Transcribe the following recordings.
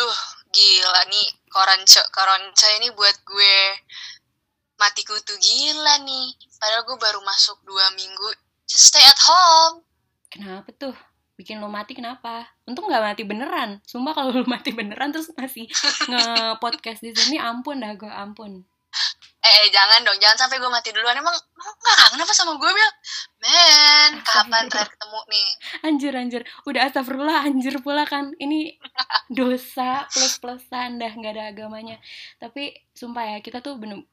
Duh, gila nih koronce koronce ini buat gue mati kutu gila nih. Padahal gue baru masuk dua minggu. Just stay at home. Kenapa tuh? Bikin lo mati kenapa? Untung nggak mati beneran. Sumpah kalau lo mati beneran terus masih nge-podcast di sini ampun dah gue ampun. Eh, eh, jangan dong, jangan sampai gue mati duluan. Emang gak kangen apa sama gue, Bil? Men, kapan terakhir ketemu nih? Anjir, anjir. Udah astagfirullah, anjir pula kan. Ini dosa plus-plusan dah, nggak ada agamanya. Tapi, sumpah ya, kita tuh bener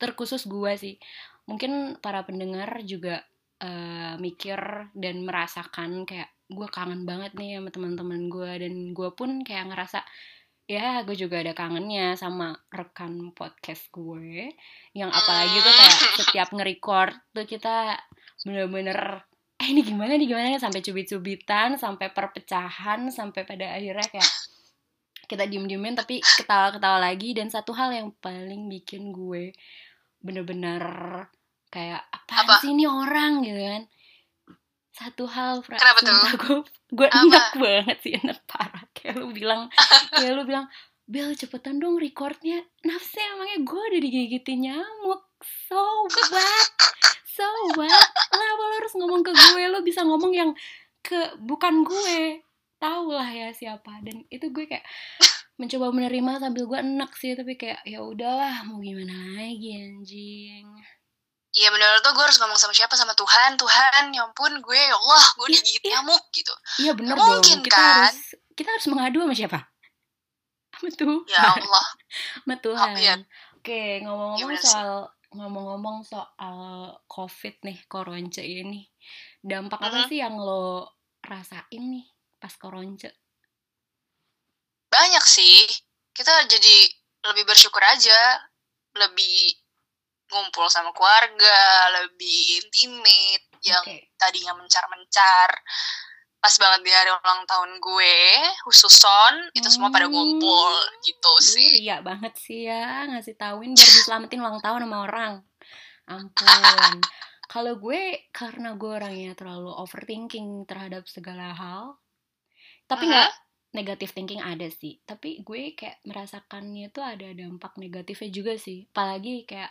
terkhusus gue sih. Mungkin para pendengar juga uh, mikir dan merasakan kayak gue kangen banget nih sama teman-teman gue dan gue pun kayak ngerasa ya gue juga ada kangennya sama rekan podcast gue yang apalagi tuh kayak setiap nge-record tuh kita bener-bener eh ini gimana nih gimana sampai cubit-cubitan sampai perpecahan sampai pada akhirnya kayak kita diem-diemin tapi ketawa-ketawa lagi. Dan satu hal yang paling bikin gue bener-bener kayak apa, apa? sih ini orang? Gitu kan. Satu hal Kenapa tuh? gue gue enak banget sih enak parah kayak lu bilang kayak lu bilang Bel cepetan dong recordnya. Nafsu emangnya gue udah digigitin nyamuk. So what? So what? Kenapa lo harus ngomong ke gue? Lo bisa ngomong yang ke bukan gue. Tau lah ya siapa. Dan itu gue kayak mencoba menerima sambil gue enak sih. Tapi kayak ya udahlah mau gimana lagi anjing. Iya menurut tuh gue harus ngomong sama siapa? Sama Tuhan. Tuhan ya ampun gue ya Allah gue ya, digigit ya. nyamuk gitu. Iya benar dong. mungkin, kita kan? harus kita harus mengadu sama siapa? Sama Tuhan. Ya Allah. Sama Tuhan. Oh, iya. oke ngomong-ngomong ya, soal ngomong-ngomong soal COVID nih koronce ini. Dampak apa uh -huh. sih yang lo rasain nih pas koronce? Banyak sih. Kita jadi lebih bersyukur aja. Lebih ngumpul sama keluarga, lebih intimate. Yang tadinya mencar-mencar. Pas banget di hari ulang tahun gue, khusus son, itu semua pada ngumpul gitu sih. Iya banget sih ya, ngasih tauin biar diselamatin ulang tahun sama orang. Ampun. Kalau gue karena gue orangnya terlalu overthinking terhadap segala hal, tapi nggak uh -huh negatif thinking ada sih tapi gue kayak merasakannya tuh ada dampak negatifnya juga sih apalagi kayak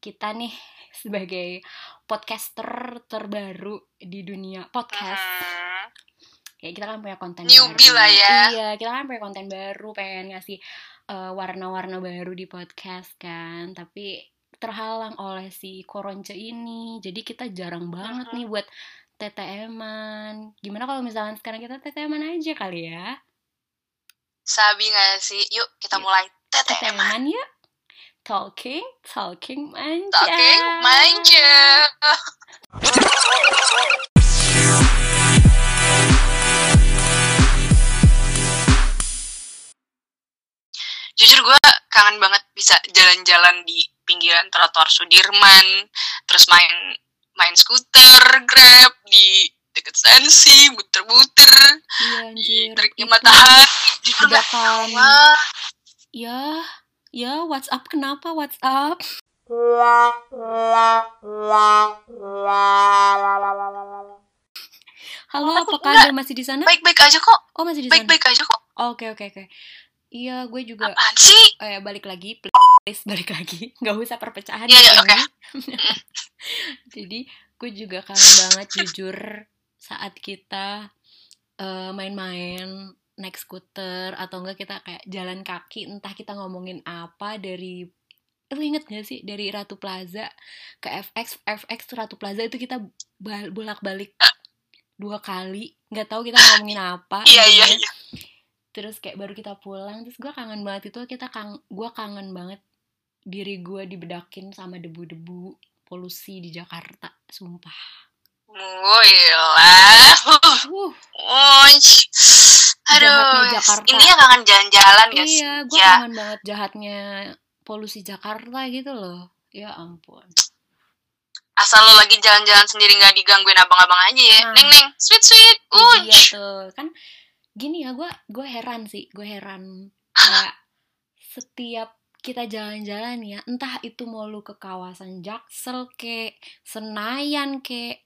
kita nih sebagai podcaster terbaru di dunia podcast. Uh, ya kita kan punya konten newbie baru. lah ya. Iya, kita kan punya konten baru, pengen ngasih uh, warna-warna baru di podcast kan. Tapi terhalang oleh si koronce ini. Jadi kita jarang banget uh -huh. nih buat TTM-an. Gimana kalau misalnya sekarang kita TTM-an aja kali ya? Sabi gak sih? Yuk kita Yuk. mulai TTM-an. ya talking, talking manja. Talking manja. Jujur gue kangen banget bisa jalan-jalan di pinggiran trotoar Sudirman, terus main main skuter, grab di deket sensi, muter-muter, iya, di teriknya matahari, di kan, ya WhatsApp kenapa WhatsApp? Halo, apakah Anda masih di sana? Baik-baik aja kok. Oh, masih di sana. Baik-baik aja kok. Oke, oke, oke. Iya, gue juga. Apaan sih? Eh, balik lagi, please, balik lagi. Gak usah perpecahan. Iya, iya, oke. Jadi, gue juga kangen banget jujur saat kita uh, main-main naik skuter atau enggak kita kayak jalan kaki entah kita ngomongin apa dari lu inget gak sih dari Ratu Plaza ke FX FX Ratu Plaza itu kita bolak balik dua kali nggak tahu kita ngomongin apa iya iya iya. Terus kayak baru kita pulang terus gue kangen banget itu kita kang gue kangen banget diri gue dibedakin sama debu-debu polusi di Jakarta sumpah. Wih uh. Uh. Aduh, Jakarta. ini ya kangen jalan-jalan ya? Iya, gue ya. kangen banget jahatnya polusi Jakarta gitu loh. Ya ampun. Asal lo lagi jalan-jalan sendiri nggak digangguin abang-abang aja ya. Nah, neng neng, sweet sweet. Uh. Iya tuh, kan gini ya gue gue heran sih, gue heran kayak setiap kita jalan-jalan ya, entah itu mau lu ke kawasan Jaksel ke Senayan ke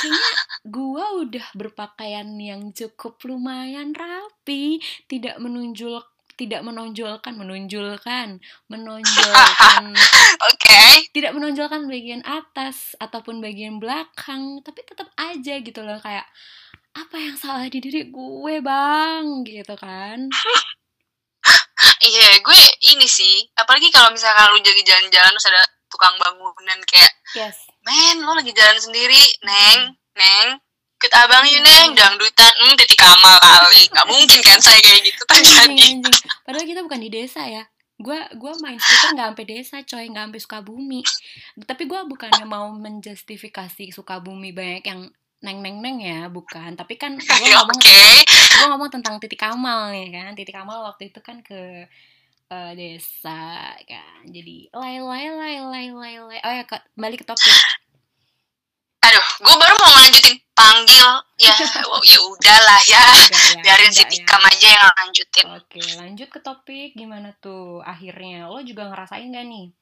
kayaknya gua udah berpakaian yang cukup lumayan rapi tidak menunjuk tidak menonjolkan menonjolkan menonjolkan oke okay. tidak menonjolkan bagian atas ataupun bagian belakang tapi tetap aja gitu loh kayak apa yang salah di diri gue bang gitu kan iya gue ini sih apalagi kalau misalkan lu jadi jalan-jalan terus ada tukang bangunan kayak yes. Men lo lagi jalan sendiri. Neng neng. Ikut abang yuk neng. Dangdutan hmm titik kamal kali. Nggak mungkin kan saya kayak gitu terjadi padahal kita bukan di desa ya. Gue gue main skuter nggak sampai desa coy. Nggak sampai Sukabumi. Tapi gue bukannya mau menjustifikasi Sukabumi banyak yang neng neng neng ya bukan. Tapi kan gue ngomong okay. gue ngomong tentang titik kamal nih kan. Titik kamal waktu itu kan ke uh, desa kan. Jadi lay lay lay lay lay lay oh ya kembali ke topik. Aduh gue baru mau ngelanjutin panggil. Ya ya udahlah ya, ya. Biarin si Tikam ya. aja yang lanjutin. Oke lanjut ke topik. Gimana tuh akhirnya? Lo juga ngerasain gak nih?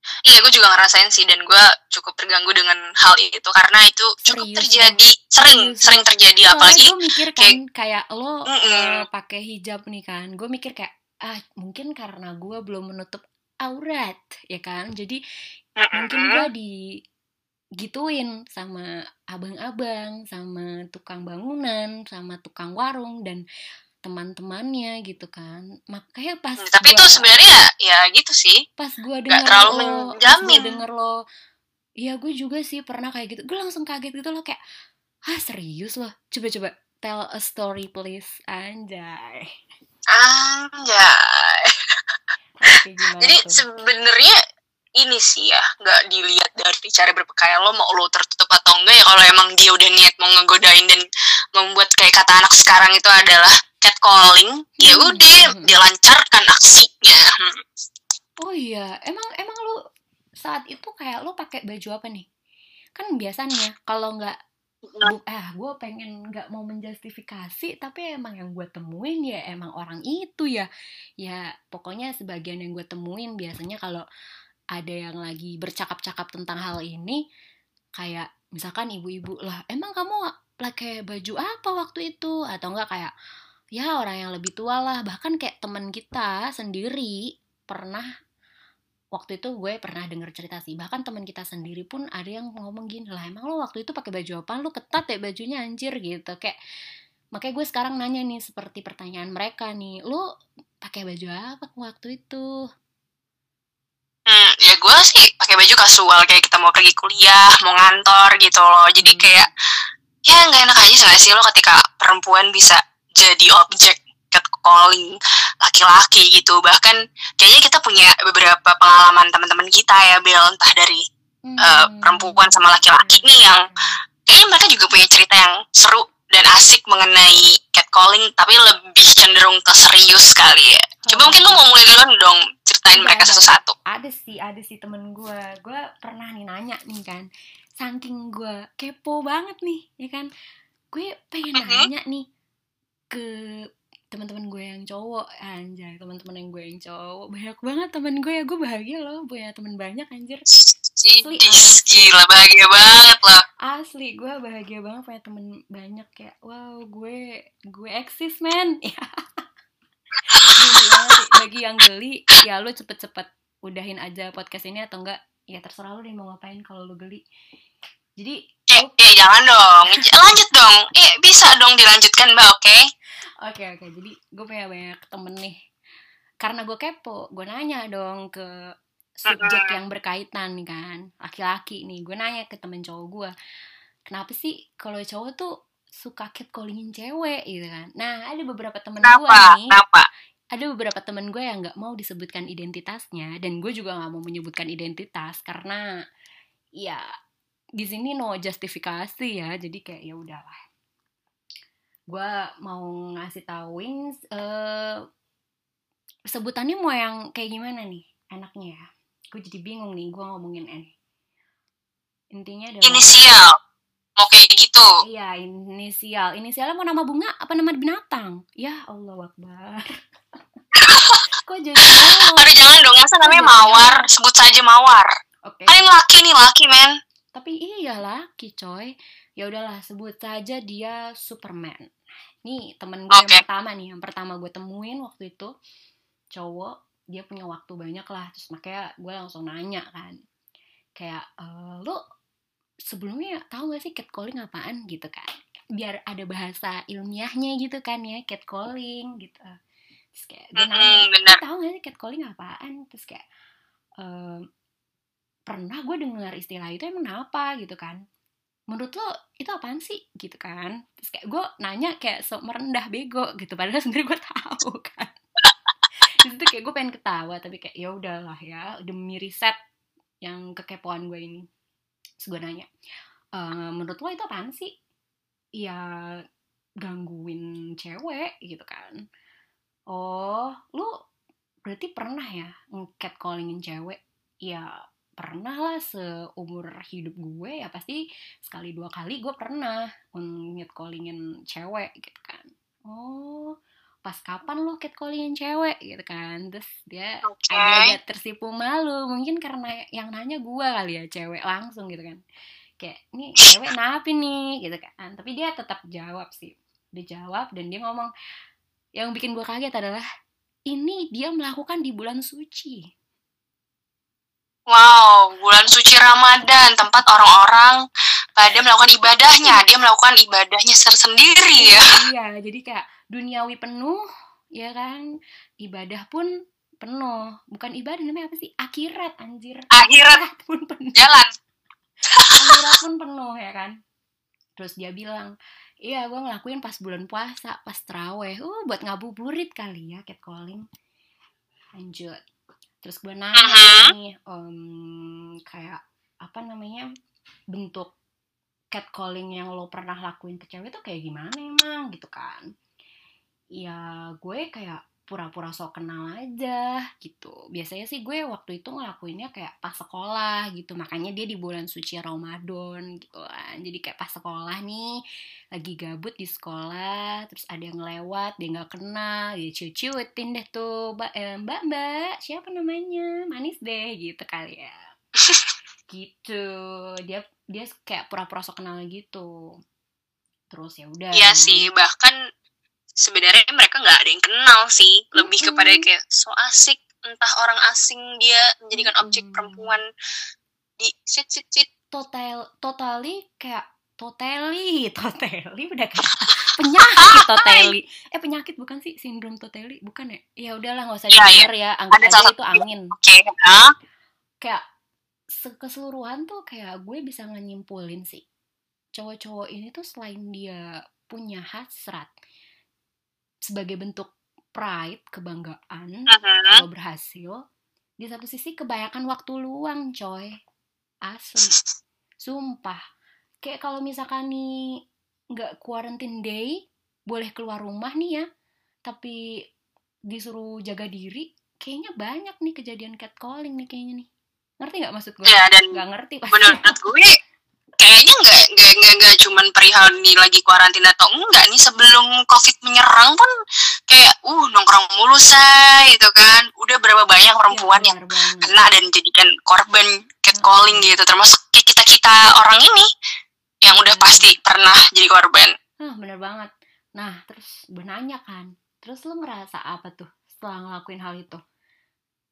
Iya, gue juga ngerasain sih. Dan gue cukup terganggu dengan hal itu. Karena itu cukup Serius, terjadi. Ya? sering Serius. sering terjadi. Soalnya apalagi gue mikir kan kayak, kayak lo mm -mm. Uh, pakai hijab nih kan, gue mikir kayak ah mungkin karena gue belum menutup aurat ya kan, jadi mungkin gue di gituin sama abang-abang, sama tukang bangunan, sama tukang warung dan teman-temannya gitu kan. Makanya pas hmm, Tapi gua, itu sebenarnya ya gitu sih. Pas denger terlalu lo, menjamin. Pas denger lo Iya gue juga sih pernah kayak gitu Gue langsung kaget gitu loh kayak Ah serius loh Coba-coba Tell a story please Anjay Anjay Jadi sebenarnya ini sih ya nggak dilihat dari cara berpakaian lo mau lo tertutup atau enggak ya kalau emang dia udah niat mau ngegodain dan membuat kayak kata anak sekarang itu adalah catcalling ya hmm. udah hmm. dilancarkan aksinya oh iya emang emang lo saat itu kayak lo pakai baju apa nih kan biasanya kalau nggak Ah gue pengen nggak mau menjustifikasi tapi emang yang gue temuin ya emang orang itu ya. Ya pokoknya sebagian yang gue temuin biasanya kalau ada yang lagi bercakap-cakap tentang hal ini kayak misalkan ibu-ibu lah emang kamu pakai baju apa waktu itu? Atau enggak kayak ya orang yang lebih tua lah. Bahkan kayak teman kita sendiri pernah waktu itu gue pernah denger cerita sih bahkan teman kita sendiri pun ada yang ngomong gini lah emang lo waktu itu pakai baju apa lo ketat ya bajunya anjir gitu kayak makanya gue sekarang nanya nih seperti pertanyaan mereka nih lo pakai baju apa waktu itu Hmm, ya gue sih pakai baju kasual kayak kita mau pergi kuliah, mau ngantor gitu loh. Jadi hmm. kayak ya nggak enak aja sih lo ketika perempuan bisa jadi objek catcalling laki-laki gitu. Bahkan kayaknya kita punya beberapa pengalaman teman-teman kita ya, Bel, entah dari hmm. uh, perempuan sama laki-laki nih yang kayaknya mereka juga punya cerita yang seru dan asik mengenai catcalling tapi lebih cenderung ke serius kali ya. Coba oh. mungkin lu mau mulai duluan dong ceritain mereka satu-satu. Ada sih, ada sih temen gue. Gue pernah nih nanya nih kan, saking gue kepo banget nih, ya kan. Gue pengen mm -hmm. nanya nih ke teman-teman gue yang cowok anjay teman-teman yang gue yang cowok. Banyak banget temen gue ya gue bahagia loh punya temen banyak anjir. Asli, asli. gila bahagia banget loh asli gue bahagia banget punya temen banyak kayak wow gue gue eksis men. Bagi yang geli ya lu cepet-cepet udahin aja podcast ini atau enggak ya terserah lu deh mau ngapain kalau lu geli. Jadi eh, eh jangan dong lanjut dong eh bisa dong dilanjutkan mbak oke okay? Oke oke, jadi gue punya banyak temen nih. Karena gue kepo, gue nanya dong ke subjek yang berkaitan nih kan, laki-laki nih. Gue nanya ke temen cowok gue, kenapa sih kalau cowok tuh suka catcallingin cewek gitu kan? Nah ada beberapa temen gue nih. Kenapa? Ada beberapa temen gue yang nggak mau disebutkan identitasnya dan gue juga nggak mau menyebutkan identitas karena ya di sini no justifikasi ya jadi kayak ya udahlah. Gue mau ngasih tauin uh, sebutannya mau yang kayak gimana nih enaknya ya? Gue jadi bingung nih gue ngomongin ini intinya adalah inisial. Mau kayak gitu. Iya inisial. Inisialnya mau nama bunga apa nama binatang? Ya Allah wakbar kok jadi aduh jangan dong masa namanya mawar? Sebut saja mawar. Oke. Okay. laki nih laki men tapi iya laki coy. Ya udahlah sebut saja dia Superman. Nih temen gue okay. yang pertama nih yang pertama gue temuin waktu itu cowok dia punya waktu banyak lah. Terus makanya gue langsung nanya kan kayak e, lo sebelumnya tahu gak sih catcalling apaan? Gitu kan. Biar ada bahasa ilmiahnya gitu kan ya catcalling gitu. Terus kayak gue nanya tahu gak sih catcalling apaan? Terus kayak pernah gue dengar istilah itu emang apa gitu kan. Menurut lo itu apaan sih? Gitu kan. Terus kayak gue nanya kayak sok merendah bego gitu padahal sebenarnya gue tahu kan. Itu kayak gue pengen ketawa tapi kayak ya udahlah ya demi riset yang kekepoan gue ini. Terus gue nanya e, menurut lo itu apaan sih? Ya gangguin cewek gitu kan. Oh lo berarti pernah ya catcallingin cewek? Ya pernah lah seumur hidup gue ya pasti sekali dua kali gue pernah callingin cewek gitu kan. Oh pas kapan lo callingin cewek gitu kan. Terus dia okay. agak tersipu malu mungkin karena yang nanya gue kali ya cewek langsung gitu kan. Kayak ini cewek napi nih gitu kan. Tapi dia tetap jawab sih dia jawab dan dia ngomong. Yang bikin gue kaget adalah ini dia melakukan di bulan suci Wow, bulan suci Ramadan, tempat orang-orang pada melakukan ibadahnya. Dia melakukan ibadahnya tersendiri ya. Iya, jadi kayak duniawi penuh, ya kan? Ibadah pun penuh. Bukan ibadah namanya apa sih? Akhirat, anjir. Akhirat, pun penuh. Jalan. Akhirat pun penuh, ya kan? Terus dia bilang, iya gue ngelakuin pas bulan puasa, pas teraweh. Uh, buat ngabuburit kali ya, catcalling. Lanjut terus gue nanya uh-huh. nih um, kayak apa namanya bentuk catcalling yang lo pernah lakuin ke cewek tuh kayak gimana emang gitu kan ya gue kayak pura-pura sok kenal aja gitu. Biasanya sih gue waktu itu ngelakuinnya kayak pas sekolah gitu. Makanya dia di bulan suci Ramadan gitu kan. Jadi kayak pas sekolah nih lagi gabut di sekolah terus ada yang lewat dia nggak kenal dia cuci-cuitin deh tuh. Mbak eh, mbak mbak siapa namanya? Manis deh gitu kali ya. Gitu. Dia dia kayak pura-pura sok kenal gitu. Terus ya udah. Iya sih bahkan sebenarnya mereka nggak ada yang kenal sih. Lebih kepada kayak so asik entah orang asing dia menjadikan objek perempuan di sit sit sit. Total totally kayak totally totally udah kayak penyakit totally. Eh penyakit bukan sih? Sindrom totally? Bukan ya? Ya udahlah nggak usah yeah, denger yeah. ya. Anggap aja itu angin. Okay. huh? kayak keseluruhan tuh kayak gue bisa nyimpulin sih. Cowok-cowok ini tuh selain dia punya hasrat sebagai bentuk pride, kebanggaan uh-huh. kalau berhasil. Di satu sisi kebanyakan waktu luang, coy. Asli. Sumpah. Kayak kalau misalkan nih nggak quarantine day, boleh keluar rumah nih ya, tapi disuruh jaga diri, kayaknya banyak nih kejadian catcalling nih kayaknya nih. Ngerti nggak maksud gue? Ya, dan nggak ngerti pasti. Menurut gue kayaknya nggak nggak nggak nggak cuman perihal nih lagi karantina atau enggak nih sebelum covid menyerang pun kayak uh nongkrong mulu say gitu kan udah berapa banyak perempuan ya, yang banget. kena dan jadikan korban catcalling hmm. gitu termasuk kita kita orang ini yang udah hmm. pasti pernah jadi korban Huh, bener banget nah terus gue nanya kan terus lu ngerasa apa tuh setelah ngelakuin hal itu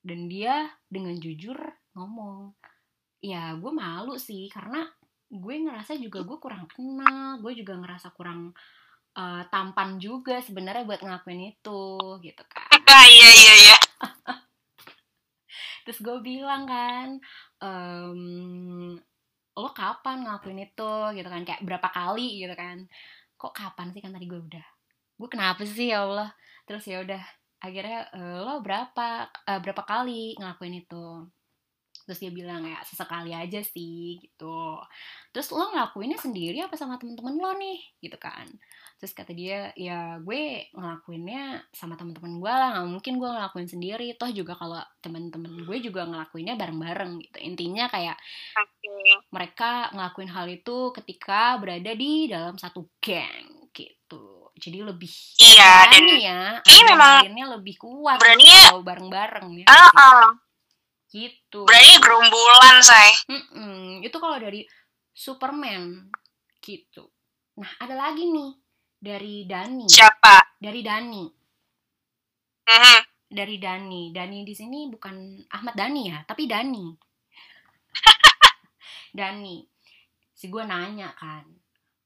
dan dia dengan jujur ngomong ya gue malu sih karena gue ngerasa juga gue kurang kenal gue juga ngerasa kurang uh, tampan juga sebenarnya buat ngelakuin itu gitu kan. Iya iya iya. Terus gue bilang kan um, lo kapan ngelakuin itu? Gitu kan kayak berapa kali gitu kan. Kok kapan sih? Kan tadi gue udah gue kenapa sih ya Allah? Terus ya udah akhirnya uh, lo berapa uh, berapa kali ngelakuin itu terus dia bilang ya sesekali aja sih gitu. Terus lo ngelakuinnya sendiri apa sama temen-temen lo nih? Gitu kan. Terus kata dia ya gue ngelakuinnya sama temen-temen gue lah nggak mungkin gue ngelakuin sendiri. Toh juga kalau temen-temen gue juga ngelakuinnya bareng-bareng gitu. Intinya kayak okay. mereka ngelakuin hal itu ketika berada di dalam satu geng gitu. Jadi lebih iya dan ya ini memang lebih kuat berani kalau bareng-bareng ya. Uh -uh gitu berarti gerombolan say. Mm-mm. itu kalau dari Superman. Gitu. Nah ada lagi nih. Dari Dani. Siapa? Dari Dani. Mhm. dari Dani. Dani di sini bukan Ahmad Dani ya tapi Dani. Dani. Si gue nanya kan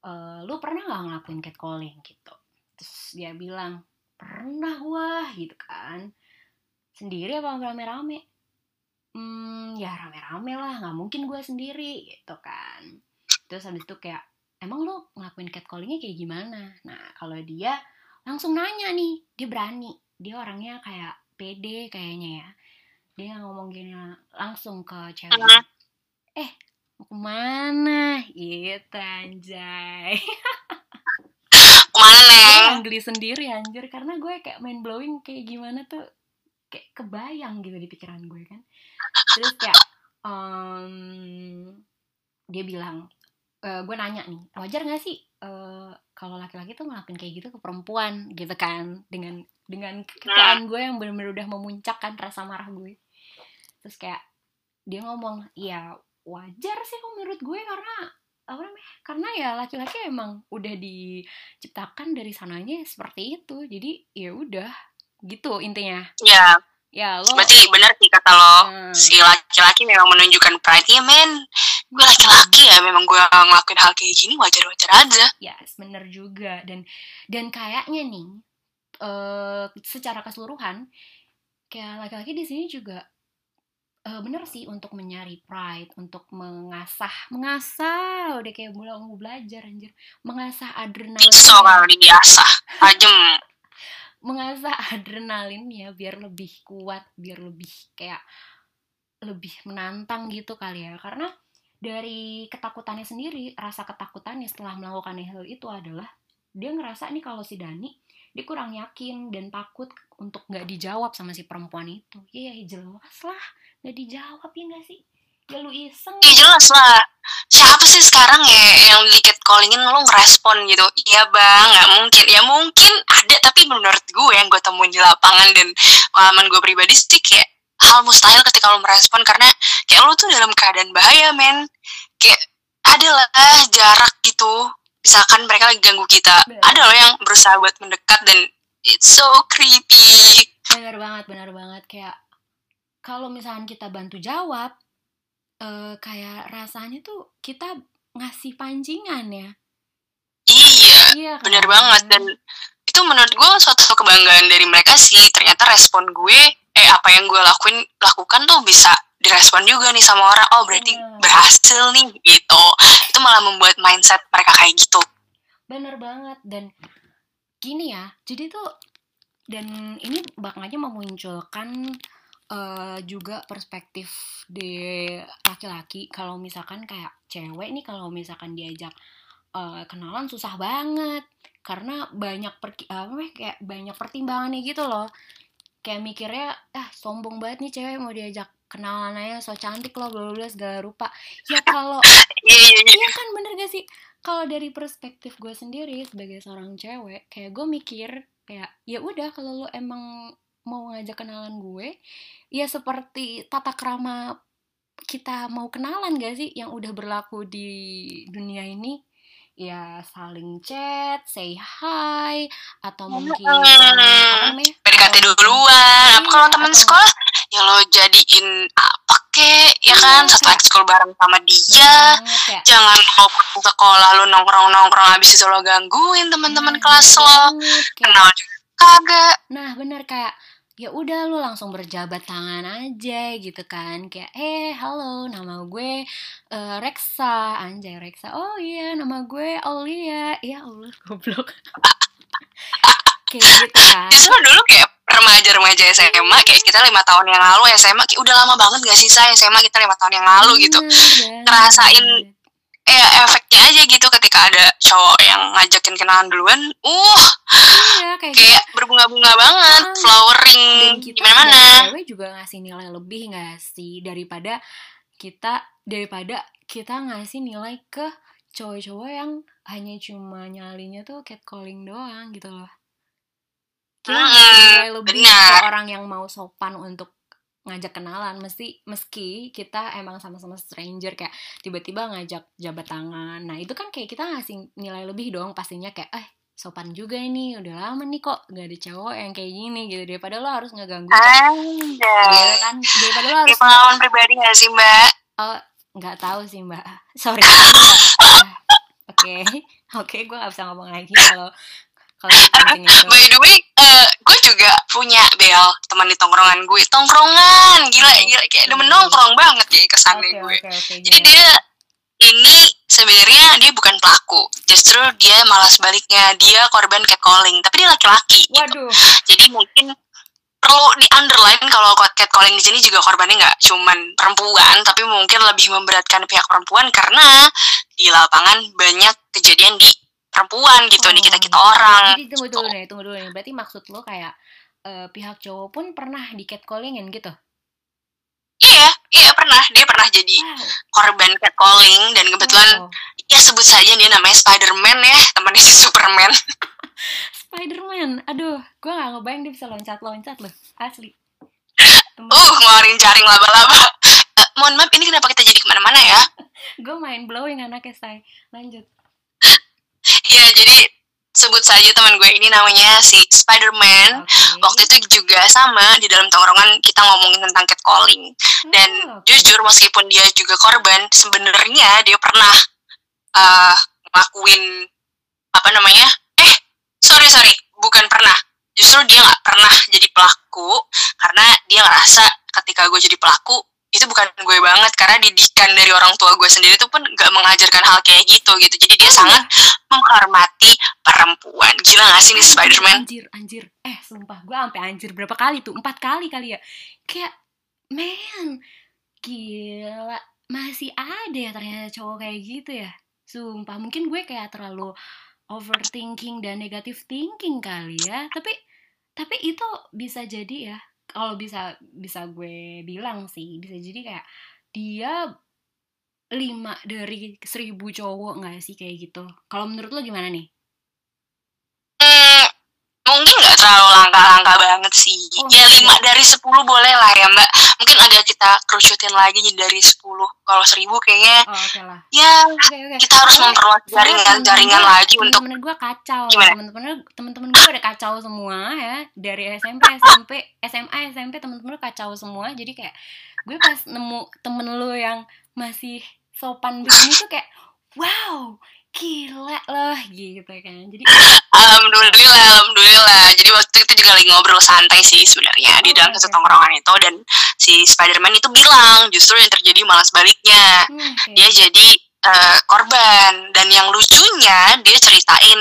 e, lu pernah nggak ngelakuin catcalling? Gitu. Terus dia bilang pernah wah gitu kan. Sendiri apa rame-rame hmm ya rame-rame lah nggak mungkin gue sendiri gitu kan. Terus habis itu kayak emang lu ngelakuin catcallingnya kayak gimana? Nah kalau dia langsung nanya nih dia berani dia orangnya kayak pede kayaknya ya. Dia ngomong gini langsung ke cewek. Eh mau ke mana? Gitu anjay. Yang geli sendiri anjir. Karena gue kayak main blowing kayak gimana tuh kayak kebayang gitu di pikiran gue kan. Terus kayak em, dia bilang e, gue nanya nih wajar gak sih eh, kalau laki-laki tuh ngelakuin kayak gitu ke perempuan? Gitu kan dengan dengan kekekaan gue yang bener-bener udah memuncakkan rasa marah gue. Terus kayak dia ngomong ya wajar sih kalau menurut gue karena apa namanya karena ya laki-laki emang udah diciptakan dari sananya seperti itu. Jadi ya udah gitu intinya. Ya ya lo berarti benar sih kata lo. Hmm. si laki-laki memang menunjukkan pride. Ya men. Gue laki-laki ya memang gue ngelakuin hal kayak gini wajar-wajar aja. Ya bener juga. Dan dan kayaknya nih eh secara keseluruhan kayak laki-laki di sini juga eh, bener sih untuk mencari pride untuk mengasah mengasah. Udah kayak mulai mau belajar anjir. Mengasah adrenalin. Pisau kalau dibiasa tajam mengasah adrenalinnya biar lebih kuat biar lebih kayak lebih menantang gitu kali ya. Karena dari ketakutannya sendiri rasa ketakutannya setelah melakukan hal itu adalah dia ngerasa nih kalau si Dani dia kurang yakin dan takut untuk nggak dijawab sama si perempuan itu. Ya ya jelas lah nggak dijawab ya nggak sih ya lu iseng ya jelas lah. Siapa sih sekarang ya yang di catcallingin lo ngerespon gitu? Iya bang. Nggak mungkin. Ya mungkin ada tapi menurut gue yang gue temuin di lapangan dan pengalaman gue pribadi sih kayak hal mustahil ketika lo merespon karena kayak lo tuh dalam keadaan bahaya men. Kayak ada lah jarak gitu. Misalkan mereka lagi ganggu kita. Bener. ada loh yang berusaha buat mendekat dan it's so creepy. Benar banget benar banget. Kayak kalau misalnya kita bantu jawab eh, kayak rasanya tuh kita ngasih pancingan ya. Iya iya bener kan? banget. Dan itu menurut gue suatu kebanggaan dari mereka sih. Ternyata respon gue eh apa yang gue lakuin lakukan tuh bisa direspon juga nih sama orang. Oh berarti Bener. berhasil nih gitu. Itu malah membuat mindset mereka kayak gitu. Bener banget. Dan gini ya jadi tuh dan ini bakalnya memunculkan eh, juga perspektif di laki-laki. Kalau misalkan kayak cewek nih kalau misalkan diajak eh, kenalan susah banget. Karena banyak per apa namanya, kayak banyak pertimbangannya gitu loh. Kayak mikirnya ah sombong banget nih cewek mau diajak kenalan aja so cantik loh bla bla bla segala rupa. Ya kalau iya iya iya. Iya kan bener gak sih? Kalau dari perspektif gue sendiri sebagai seorang cewek, kayak gue mikir kayak ya udah kalau lo emang mau ngajak kenalan gue, ya seperti tata krama kita mau kenalan gak sih? Yang udah berlaku di dunia ini? Ya saling chat, say hi, atau mungkin apa namanya? PDKT duluan. apa kalau Iya, teman atau- sekolah ya lo jadiin apa kek ya kan? Iya, satu kayak- ekskul bareng sama dia. Banget, kayak jangan kalau pulang sekolah lu nongkrong nongkrong habis itu lo gangguin teman-teman Nah, kelas lo. kenal juga kagak? Nah bener kayak ya udah lu langsung berjabat tangan aja gitu kan. Kayak eh halo nama gue eh, Reksa. Anjay Reksa. Oh iya nama gue Aulia. Ya Allah goblok. Kayak gitu kan. Justru dulu kayak remaja-remaja SMA kayak kita lima tahun yang lalu SMA kayak udah lama banget gak sih saya SMA kita lima tahun yang lalu gitu. Bener ngerasain eh efeknya aja gitu ketika ada cowok yang ngajakin kenalan duluan uh iya kayak gitu. kayak berbunga-bunga banget Ah. flowering gimana mana cewek juga ngasih nilai lebih nggak sih daripada kita daripada kita ngasih nilai ke cowok-cowok yang hanya cuma nyalinya tuh catcalling doang gitu loh kita ngasih nilai lebih ke orang yang mau sopan untuk ngajak kenalan mesti meski kita emang sama-sama stranger kayak tiba-tiba ngajak jabat tangan. Nah itu kan kayak kita ngasih nilai lebih dong pastinya kayak eh sopan juga ini udah lama nih kok gak ada cowok yang kayak gini gitu. Daripada lo harus ngeganggu Anjay. kan? Daripada lo harus pengalaman pribadi gak sih mbak? oh nggak tahu sih mbak. Sorry oke. Oke gue nggak bisa ngomong lagi kalau kalau pancing itu By the way, eh, gue juga punya Bel teman di tongkrongan gue. Tongkrongan, gila, gila kayak demen nongkrong banget kayak kesannya oke gue. oke oke Jadi dia ini sebenarnya dia bukan pelaku, justru dia malah sebaliknya dia korban catcalling, tapi dia laki-laki. gitu. waduh Jadi mungkin perlu di underline kalau catcalling di sini juga korbannya nggak cuman perempuan, tapi mungkin lebih memberatkan pihak perempuan karena di lapangan banyak kejadian di perempuan gitu, di kita kita orang. jadi tunggu gitu. dulu nih tunggu dulu nih berarti maksud lo kayak eh, pihak cowok pun pernah di catcallingin gitu Iya, iya pernah. Dia pernah jadi wow korban catcalling dan kebetulan wow. ya sebut saja dia namanya Spider-Man ya, temannya si Superman. Spiderman, aduh, gue gak ngebayang dia bisa loncat-loncat loh, asli. Temen, Uh, ngeluarin jaring laba-laba. Eh, mohon maaf, ini kenapa kita jadi ke mana-mana ya? gue main blowing anaknya, say. Lanjut. Iya, jadi sebut saja teman gue ini namanya si Spider-Man. Oke. Waktu itu juga sama di dalam tongkrongan kita ngomongin tentang catcalling. Dan Oh, jujur meskipun dia juga korban, sebenarnya dia pernah eh ngelakuin apa namanya? Eh, sorry sorry, bukan pernah. Justru dia nggak pernah jadi pelaku karena dia ngerasa ketika gue jadi pelaku itu bukan gue banget karena didikan dari orang tua gue sendiri itu pun nggak mengajarkan hal kayak gitu gitu. Jadi dia Oh, sangat menghormati perempuan. Gila gak sih nih Spider-Man? Anjir, anjir. Eh, sumpah, gue sampai anjir berapa kali tuh? Empat kali kali ya. Kayak, man, gila. Masih ada ya ternyata cowok kayak gitu ya. Sumpah, mungkin gue kayak terlalu overthinking dan negative thinking kali ya. Tapi, tapi itu bisa jadi ya. Kalau bisa bisa gue bilang sih, bisa jadi kayak dia lima dari seribu cowok nggak sih kayak gitu. Kalau menurut lo gimana nih? Hmm, mungkin nggak terlalu langka-langka banget sih. Oh, ya gitu. lima dari sepuluh boleh lah ya mbak. Mungkin agak kita kerucutin lagi jadi dari sepuluh. Kalau seribu kayaknya Oh, oke lah. ya Oke oke. kita harus Soalnya- memperluas jaringan-jaringan lagi gue- untuk temen-temen gue kacau temen-temen temen-temen gue udah kacau semua ya dari SMP SMP SMA SMP temen-temen kacau semua jadi kayak gue pas nemu temen lu yang masih sopan begini tuh kayak wow gila loh gitu kan jadi alhamdulillah alhamdulillah. Jadi waktu itu juga lagi ngobrol santai sih sebenarnya di Oh, dalam oke. satu tongkrongan itu dan si Spider-Man itu bilang justru yang terjadi malah sebaliknya. hmm, oke. dia jadi eh, korban dan yang lucunya dia ceritain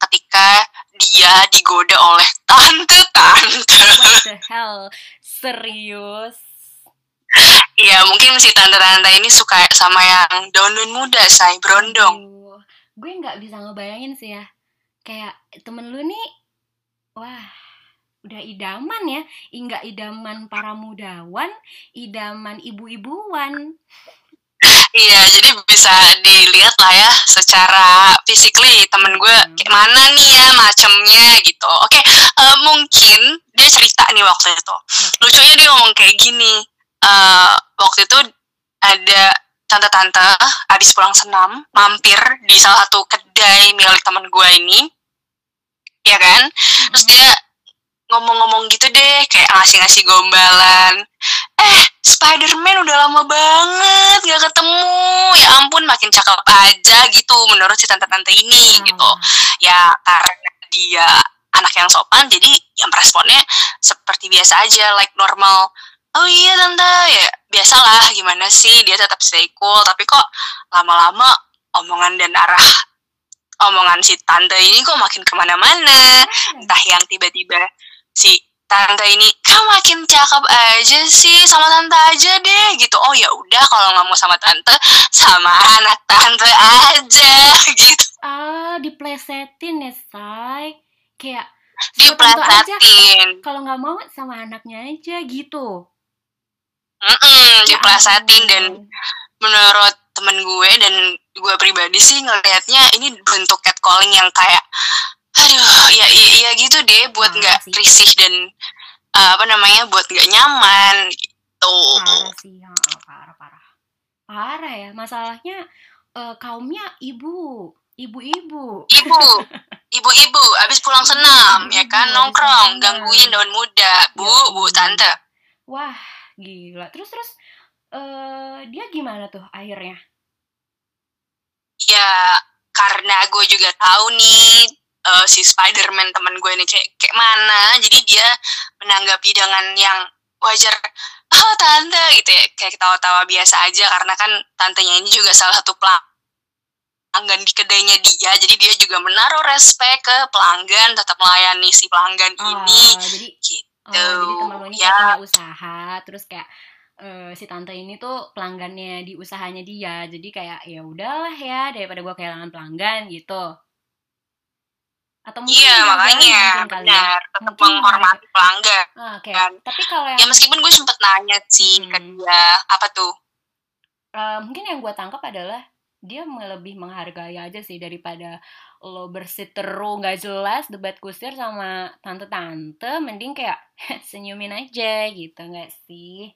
ketika dia digoda oleh tante-tante. what the hell serius Iya mungkin si tante-tante ini suka sama yang daun-daun muda, say berondong. Aduh, gue nggak bisa ngebayangin sih ya kayak temen lu nih wah udah idaman ya enggak idaman para mudawan idaman ibu-ibuan Iya jadi bisa dilihat lah ya secara physically temen gue Hmm. kayak mana nih ya macemnya gitu. Oke eh, mungkin dia cerita nih waktu itu. Lucunya dia ngomong kayak gini. eh, waktu itu ada tante-tante habis pulang senam mampir di salah satu kedai milik teman gue ini. Ya kan? Terus dia ngomong-ngomong gitu deh kayak ngasih-ngasih gombalan. Eh Spider-Man udah lama banget gak ketemu. Ya ampun makin cakep aja gitu menurut si tante-tante ini Hmm. gitu. Ya karena dia anak yang sopan jadi yang responnya seperti biasa aja like normal oh iya tante. Ya biasalah gimana sih dia tetap stay cool. Tapi kok lama-lama omongan dan arah omongan si tante ini kok makin ke mana-mana? Entah yang tiba-tiba si tante ini kamu makin cakep aja sih sama tante aja deh gitu. Oh ya udah kalau nggak mau sama tante sama anak tante aja gitu. Ah diplesetin ya say. Kayak diplesetin. kalau nggak mau sama anaknya aja gitu Mm-mm, Ya diplesetin dan menurut temen gue dan gue pribadi sih ngelihatnya ini bentuk catcalling yang kayak aduh ya iya, iya gitu deh buat Parah nggak sih. risih dan uh, apa namanya buat nggak nyaman gitu. Parah sih. Ya, parah parah. Parah ya masalahnya eh, kaumnya ibu ibu-ibu. Ibu ibu-ibu abis pulang senam ya kan nongkrong gangguin daun muda. Bu ya, bu tante. Wah gila. Terus terus uh, dia gimana tuh akhirnya? Ya karena gue juga tahu nih uh, si Spiderman teman gue ini kayak kayak mana jadi dia menanggapi dengan yang wajar oh tante gitu ya. Kayak ketawa-tawa biasa aja karena kan tantenya ini juga salah satu pelanggan di kedainya dia jadi dia juga menaruh respect ke pelanggan tetap melayani si pelanggan oh, ini. jadi gitu jadi temen lo ini ya. punya usaha terus kayak uh, si tante ini tuh pelanggannya di usahanya dia jadi kayak ya udahlah ya daripada gua kehilangan pelanggan gitu atau mungkin iya makanya ya. benar tetap menghormati pelanggan oh, okay. kan tapi kalau yang... ya meskipun gue sempet nanya sih hmm. ke dia apa tuh uh, mungkin yang gue tangkap adalah dia lebih menghargai aja sih daripada lo bersiteru nggak jelas debat kusir sama tante-tante mending kayak senyumin aja gitu nggak sih?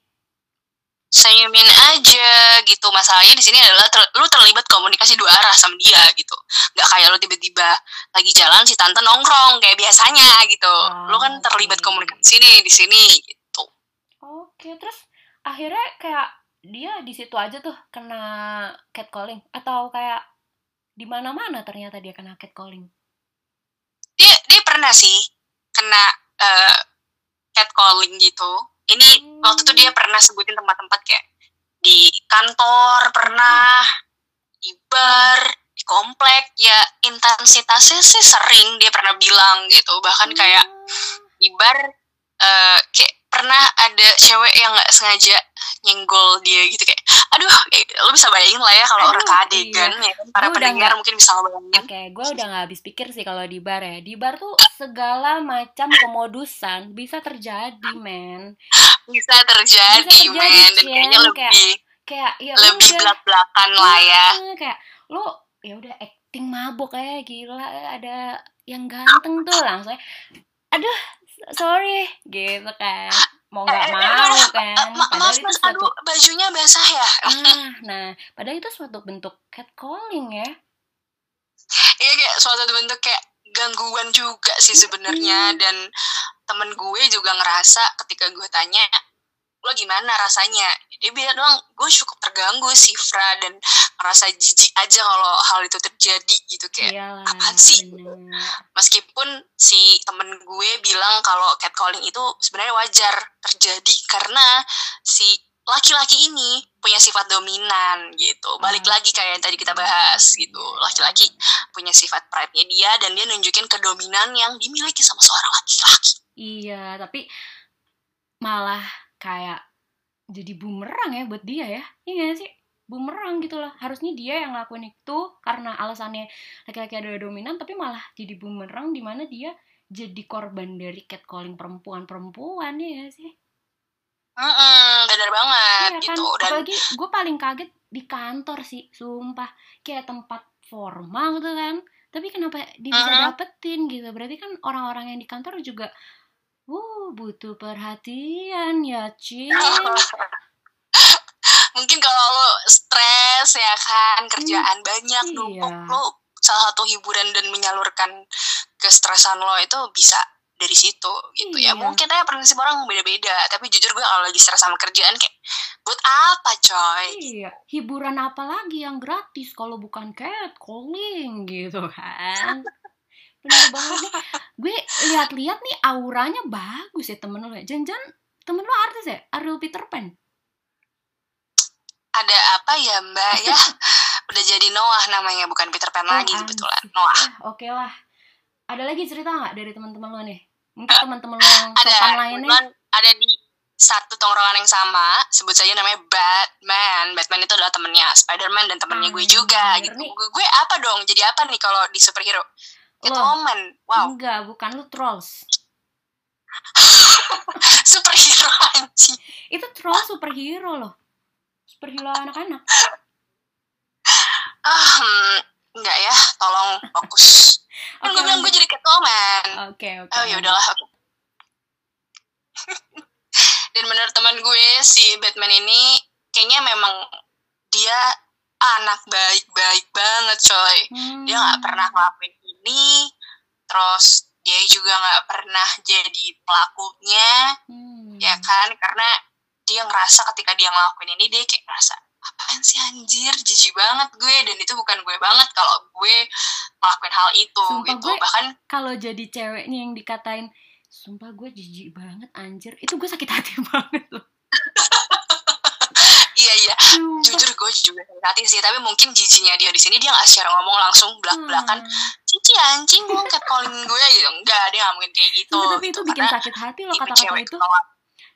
Senyumin aja gitu. Masalahnya di sini adalah ter lu terlibat komunikasi dua arah sama dia gitu. Nggak kayak lo tiba-tiba lagi jalan si tante nongkrong kayak biasanya gitu. Oh, lu kan terlibat komunikasi nih di sini gitu. Oke okay. terus akhirnya kayak dia di situ aja tuh kena catcalling atau kayak di mana-mana ternyata dia kena catcalling. Dia dia pernah sih kena uh, catcalling gitu. Ini hmm. waktu itu dia pernah sebutin tempat-tempat kayak di kantor pernah, di bar, di komplek ya intensitasnya sih sering dia pernah bilang gitu. Bahkan kayak hmm. di bar uh, kayak pernah ada cewek yang nggak sengaja nyenggol dia gitu kayak aduh eh, lo bisa bayangin lah ya kalau orang keadegan iya. ya kan para pendengar mungkin bisa ngebayangin. Oke okay, gue udah nggak habis pikir sih kalau di bar ya. Di bar tuh segala macam kemodusan bisa terjadi men. Bisa terjadi, bisa terjadi men dan kayaknya lebih kayak, kayak ya lebih belak belakan lah ya. kayak lo ya udah acting mabuk kayak gila ada yang ganteng tuh langsung aduh sorry gitu kan. Mau nggak eh, eh, mau kan. padahal maaf, itu suatu aduh, bajunya basah ya? Nah, nah padahal itu suatu bentuk catcalling ya. Iya kayak suatu bentuk kayak gangguan juga sih sebenarnya. Hmm. dan temen gue juga ngerasa ketika gue tanya lo gimana rasanya? Dia bilang doang gue cukup terganggu sih Fra dan merasa jijik aja kalau hal itu terjadi gitu kayak Iyalah, apa sih? bener. meskipun si temen gue bilang kalau catcalling itu sebenarnya wajar terjadi karena si laki-laki ini punya sifat dominan gitu. Balik hmm. lagi kayak yang tadi kita bahas gitu. Laki-laki punya sifat pride-nya dia dan dia nunjukin kedominan yang dimiliki sama seorang laki-laki. Iya tapi malah kayak jadi bumerang ya buat dia ya. Iya gak sih? Bumerang gitu loh. Harusnya dia yang ngelakuin itu karena alasannya laki-laki ada dominan tapi malah jadi bumerang di mana dia jadi korban dari catcalling perempuan-perempuan ya gak sih? Mm -mm, bener banget iya, gitu. Kan? Dan... apalagi gue paling kaget di kantor sih sumpah. Kayak tempat formal tuh kan tapi kenapa dia bisa uh -huh. dapetin gitu? Berarti kan orang-orang yang di kantor juga Uh, butuh perhatian ya, Cin. Mungkin kalau lo stres ya kan, kerjaan hmm, banyak, iya. numpuk, lo salah satu hiburan dan menyalurkan kestresan lo itu bisa dari situ gitu ya. iya. ya mungkin ya prinsip orang beda-beda tapi jujur gue kalau lagi stres sama kerjaan kayak buat apa coy iya hiburan apa lagi yang gratis kalau bukan cat calling gitu kan bener banget nih gue lihat-lihat nih auranya bagus ya temen lo ya. Jangan temen lo artis ya? Ariel Peter Pan? Ada apa ya mbak ya? Udah jadi Noah namanya bukan Peter Pan oh, lagi kebetulan. Noah. eh, oke okay lah. Ada lagi cerita nggak dari teman-teman lo nih? Mungkin teman-teman lo yang ada, sopan lainnya. ada di satu tongkrongan yang sama. Sebut saja namanya Batman. Batman itu adalah temennya Spiderman dan temennya gue juga gitu. gue, gue apa dong? Jadi apa nih kalau di superhero Catwoman. Wow. Enggak, bukan lu trolls. superhero anjing. Itu troll superhero loh. Superhero anak-anak. Ah, hmm, enggak ya, tolong fokus. Okay, gue bilang gue jadi Catwoman. Oke, okay, oke. Okay. Oh, ya udahlah. Dan menurut teman gue si Batman ini kayaknya memang dia anak baik-baik banget coy. Hmm. Dia nggak pernah ngelakuin ini terus dia juga nggak pernah jadi pelakunya hmm. ya kan? Karena dia ngerasa ketika dia ngelakuin ini dia kayak ngerasa apaan sih anjir? Jijik banget gue. Dan itu bukan gue banget kalau gue ngelakuin hal itu sumpah gitu. gue, bahkan kalau jadi ceweknya yang dikatain sumpah gue jijik banget anjir. Itu gue sakit hati banget loh iya iya. Sumpah. jujur gue juga hati sih. Tapi mungkin jijinya dia di sini dia nggak secara ngomong langsung belak belakan hmm. cici anjing gue calling gue gitu enggak dia nggak mungkin kayak gitu. Tapi itu bikin sakit hati loh kata-kata itu.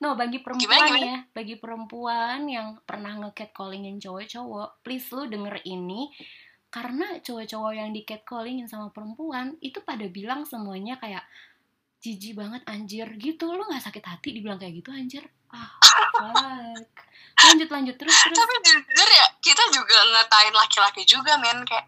No, bagi perempuan gimana, gimana? ya, bagi perempuan yang pernah nge-catcallingin cowok-cowok, please lu denger ini. Karena cowok-cowok yang di catcallingin sama perempuan itu pada bilang semuanya kayak jijik banget anjir gitu. Lo nggak sakit hati dibilang kayak gitu anjir. Ah fuck. Lanjut lanjut terus terus. Tapi jujur ya kita juga ngatain laki-laki juga men. Kayak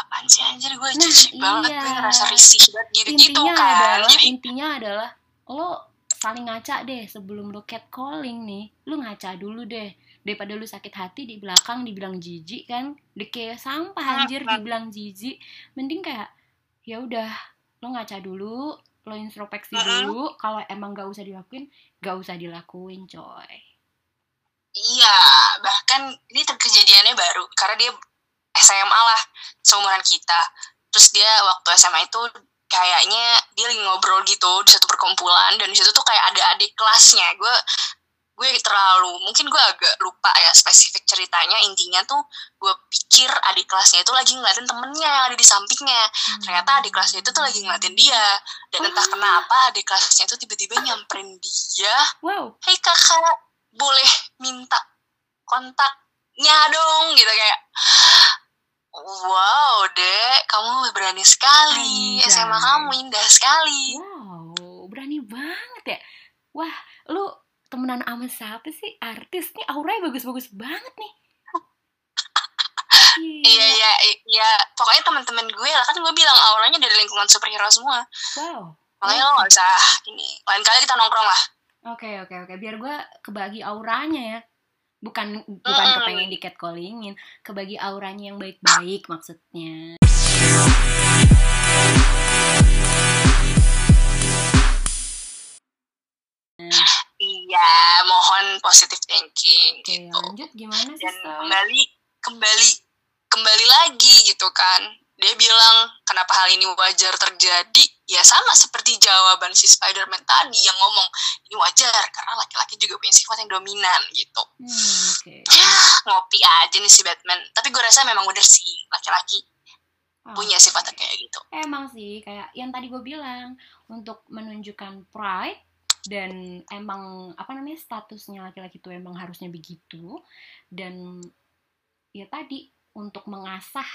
apaan sih anjir gue nah, jijik iya. banget gue ngerasa risih banget gitu gitu kan. adalah, Jadi, intinya adalah lo saling ngaca deh sebelum lu catcalling nih. Lu ngaca dulu deh. Daripada lu sakit hati di belakang dibilang jijik kan. Di kayak sampah anjir dibilang jijik. Mending kayak ya udah lo ngaca dulu lo introspeksi dulu kalau emang gak usah dilakuin gak usah dilakuin coy. Iya bahkan ini terkejadiannya baru karena dia SMA lah seumuran kita. Terus dia waktu SMA itu kayaknya dia lagi ngobrol gitu di satu perkumpulan dan di situ tuh kayak ada adik kelasnya. Gue gue terlalu mungkin gue agak lupa ya spesifik ceritanya intinya tuh gue pikir adik kelasnya itu lagi ngeliatin temennya yang ada di sampingnya hmm. ternyata adik kelasnya itu tuh lagi ngeliatin dia dan entah kenapa adik kelasnya itu tiba-tiba nyamperin dia wow. hei kakak boleh minta kontaknya dong gitu kayak Wow, Dek, kamu berani sekali. Anjay. SMA kamu indah sekali. Wow, berani banget ya. Wah, lu temenan sama siapa sih? Artis nih, auranya bagus-bagus banget nih. iya. Iya iya pokoknya teman-teman gue lah kan gue bilang auranya dari lingkungan superhero semua. Wow. Makanya lo gak usah ini lain kali kita nongkrong lah. Oke okay, oke okay, oke. Okay. biar gue kebagi auranya ya. Bukan bukan mm. kepengen di catcallingin. Kebagi auranya yang baik-baik maksudnya iya mohon positive thinking Oke, gitu. lanjut gimana sih dan kembali kembali kembali lagi gitu kan. Dia bilang kenapa hal ini wajar terjadi? Ya sama seperti jawaban si Spider-Man tadi yang ngomong ini wajar karena laki-laki juga punya sifat yang dominan gitu. Hmm, okay. ya ngopi aja nih si Batman. Tapi gue rasa memang bener sih laki-laki oh, punya sifat kayak gitu. Emang sih kayak yang tadi gue bilang untuk menunjukkan pride dan emang apa namanya statusnya laki-laki itu emang harusnya begitu dan ya tadi untuk mengasah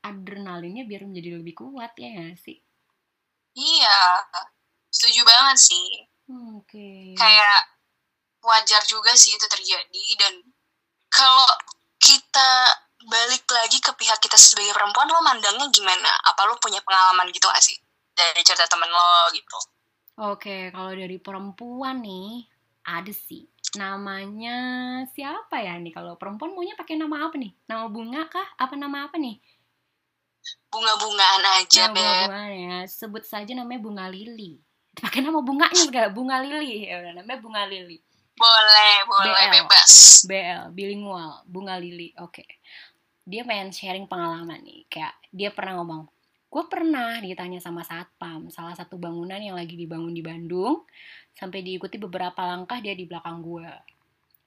adrenalinnya biar menjadi lebih kuat ya gak sih? Iya, setuju banget sih. Hmm, oke. Okay. Kayak wajar juga sih itu terjadi dan kalau kita balik lagi ke pihak kita sebagai perempuan lo mandangnya gimana? Apa lo punya pengalaman gitu gak sih dari cerita temen lo gitu? Oke, kalau dari perempuan nih ada sih. Namanya siapa ya nih? Kalau perempuan maunya pakai nama apa nih? Nama bunga kah? Apa nama apa nih? bunga-bungaan aja nah, bunga-bungaan ya sebut saja namanya bunga lili pakai nama bunganya segala bunga lili ya udah namanya bunga lili boleh boleh BL. bebas BL bilingual bunga lili oke okay. dia pengen sharing pengalaman nih kayak dia pernah ngomong gue pernah ditanya sama satpam salah satu bangunan yang lagi dibangun di Bandung sampai diikuti beberapa langkah dia di belakang gue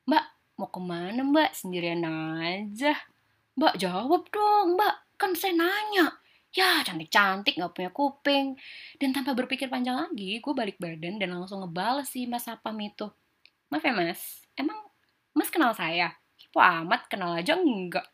mbak mau ke mana mbak? Sendirian aja. Mbak jawab dong mbak. Kan saya nanya. Ya cantik-cantik gak punya kuping. Dan tanpa berpikir panjang lagi gue balik badan dan langsung ngebales sih mas Sapam itu. Maaf ya mas. Emang mas kenal saya? Kipo amat kenal aja enggak.